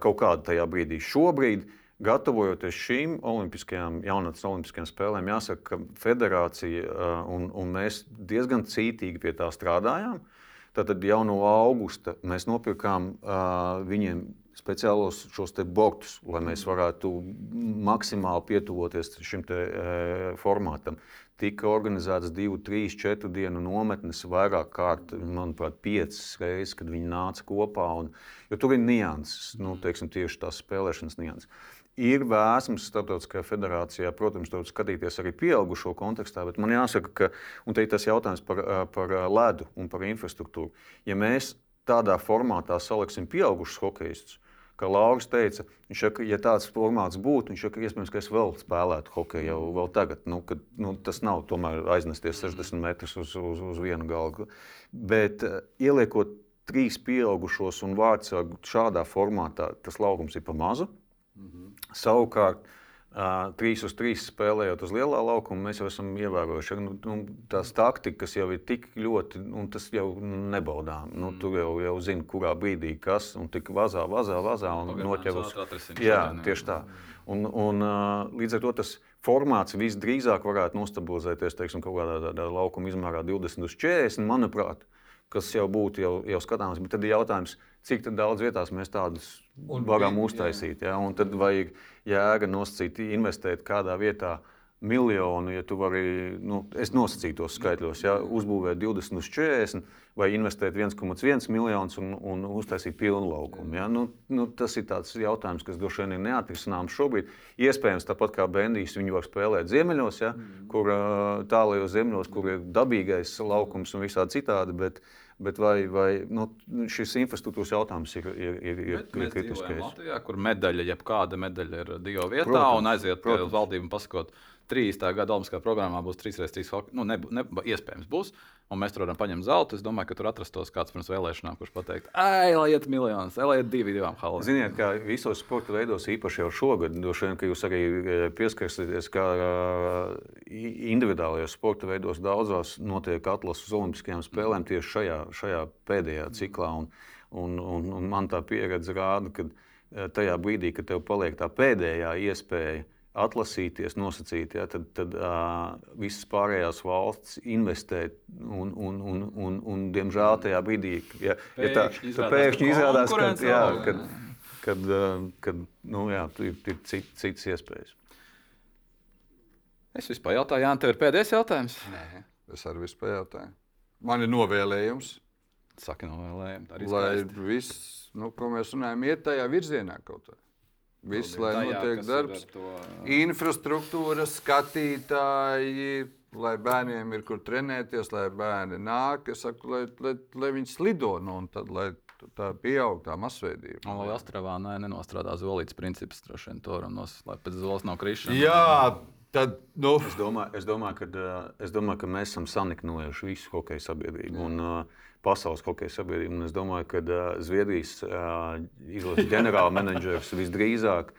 kaut kāda tajā brīdī. Šobrīd, gatavojoties šīm olimpiskajām, jaunatnes olimpiskajām spēlēm, jāsaka, ka federācija un, un mēs diezgan cītīgi pie tā strādājām. Tātad jau no augusta mēs nopirkām uh, viņiem speciālos šos bortus, lai mēs varētu maksimāli pietuvoties šim te, e, formātam tika organizētas divu, trīs, četru dienu nometnes, vairāk kārt, manuprāt, piecas reizes, kad viņi nāca kopā. Un, jo tur ir nianses, nu, teiksim, tieši tās spēlēšanas nianses. Ir vēsmas starptautiskajā federācijā, protams, tur skatīties arī pieaugušo kontekstā, bet man jāsaka, ka, un te ir tas jautājums par, par ledu un par infrastruktūru. Ja mēs tādā formātā saliksim pieaugušus hokeistus, kā Lauris teica, viņš saka, ja tāds formāts būtu, viņš saka, iespējams, ka es vēl spēlētu hokeju jau vēl tagad. Nu, kad, nu, tas nav tomēr aiznesties 60 metrus uz, uz, uz vienu galvu. Bet uh, ieliekot trīs pieaugušos un vārdsargu šādā formātā, tas laukums ir pa mazu. Mm -hmm. Savukārt, Uh, trīs uz trīs spēlējot uz lielā laukuma, mēs jau esam ievērojuši nu, nu, tās taktikas, jau ir tik ļoti, un tas jau nebaudām. Nu. Tur jau, jau zina, kurā brīdī kas, un tik vazā, vazā, vazā un noķer uz. Jā, tieši tā. Un, un, līdz ar to tas formāts visdrīzāk varētu nostabilizēties teiksim, kaut kādā tādā laukuma izmērā 20 uz 40, manuprāt, kas jau būtu jau, jau skatāms. Bet tad ir jautājums, cik daudz vietās mēs tādus varam uztaisīt. Ja? Un tad vajag jēga nosacīt, investēt kādā vietā. Miljonu, ja tu vari, nu, es nosacīju tos skaitļos, ja, uzbūvēt 20 uz 40 vai investēt 1,1 miljonus un, un uztaisīt pilnu laukumu. Ja. Nu, nu, tas ir tāds jautājums, kas droši vien ir neatrisināms šobrīd. Iespējams, tāpat kā Bendijs, viņi var spēlēt ziemeļos, ja, mm. kur tālajos ziemeļos, kur ir dabīgais laukums un visādi citādi. Bet, uh, Bet vai, vai nu, šis infrastruktūras jautājums ir, ir, ir, ir, kritiskais? Latvijā, kur medaļa, jebkāda medaļa ir divu vietā, protams, un aiziet pie valdības un pasakot, 30. gada Olimpiskajā programmā būs 3x3 hockey. Nu, ne, ne, iespējams būs. Un mēs tur varam paņemt zeltu. Es domāju, ka tur atrastos kāds pirms vēlēšanām, kurš pateikt, ej, lai iet miljonus, lai iet divi divām halām. Ziniet, kā visos sporta veidos, īpaši jau šogad, droši vien, ka jūs arī e, pieskarsieties, kā uh, individuālajos sporta veidos daudzās notiek atlases uz Olimpiskajām spēlēm tieši šajā, šajā pēdējā ciklā. Un, un, un, un man tā pieredze rāda, ka e, tajā brīdī, kad tev paliek tā pēdējā iespēja atlasīties, nosacīt, ja, tad, tad uh, visas pārējās valsts investē. Un, un, un, un, un, diemžēl tajā brīdī, ja, ja tā, pēkšņi izrādās, ka, jā, kad, kad, uh, kad nu, jā, ir, ir cit, citas iespējas. Es vispār jautāju, Jānis, tev ir pēdējais jautājums? Nē, es arī vispār jautāju. Man ir novēlējums. Saka, novēlējumi. Lai viss, nu, ko mēs runājam, iet tajā virzienā kaut kādā. Viss, lai tajā, notiek darbs, to... infrastruktūra, skatītāji, lai bērniem ir kur trenēties, lai bērni nāk, saku, lai, lai, lai viņi slido, nu, un tad, lai tā pieaug tā masveidība. Un lai Astravā ne, nenostrādā zolītas princips, droši vien to varam nos, lai pēc zolas nav krišana. Jā, tad, nu. es, domāju, es, domāju, ka, es domāju, ka mēs esam saniknojuši visu hokeja sabiedrību. Un, uh, pasaules hokeja sabiedrību. Es domāju, ka uh, Zviedrijas uh, izlases ģenerālmenedžers visdrīzāk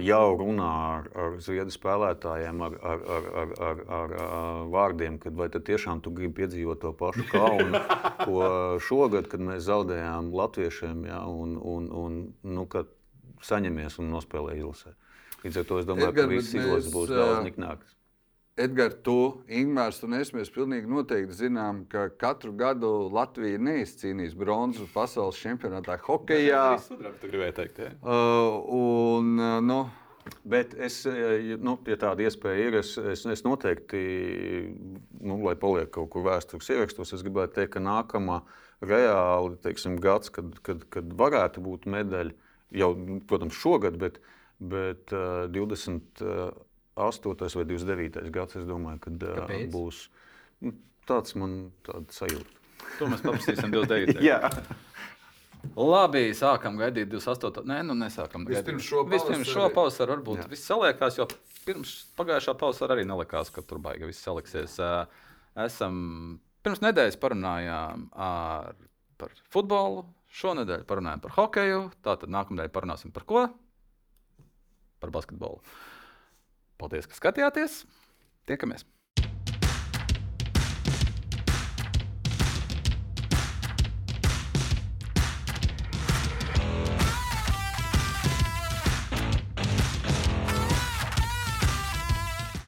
jau runā ar, ar ziedu spēlētājiem, ar, ar, ar, ar, ar, ar, ar vārdiem, ka vai tiešām tu gribi piedzīvot to pašu kaunu, ko šogad, kad mēs zaudējām latviešiem, ja, un, un, un nu, saņemies un nospēlē izlasē. Līdz ar to es domāju, Edgar, ka viss izlases būs daudz niknāks. Edgars, tu, Ingūns un es mēs pilnīgi noteikti zinām, ka katru gadu Latvija neizcīnīs bronzu pasaules čempionātā hokeja. Tas gribēja teikt. Ja. Uh, un, uh, nu, Bet es, nu, ja tāda iespēja ir, es, es, es noteikti, nu, lai paliek kaut kur vēstures ierakstos, es gribētu teikt, ka nākamā reāli teiksim, gads, kad, kad, kad varētu būt medaļa, jau, protams, šogad, bet, bet uh, 20. 8. vai 29. gads, es domāju, kad Kāpēc? būs nu, tāds man tāds sajūta. To mēs paprasīsim 29. Jā. Labi, sākam gaidīt 28. Nē, nu nesākam. Vispirms šo pavasaru. Vispirms šo pavasaru varbūt Jā. viss saliekās, jo pirms pagājušā pavasara arī nelikās, ka tur baigi viss saliksies. Esam pirms nedēļas parunājām ar, par futbolu, šonadēļ parunājām par hokeju, tātad nākamnedēļ parunāsim par ko? Par basketbolu. Paldies, ka skatījāties! Tiekamies!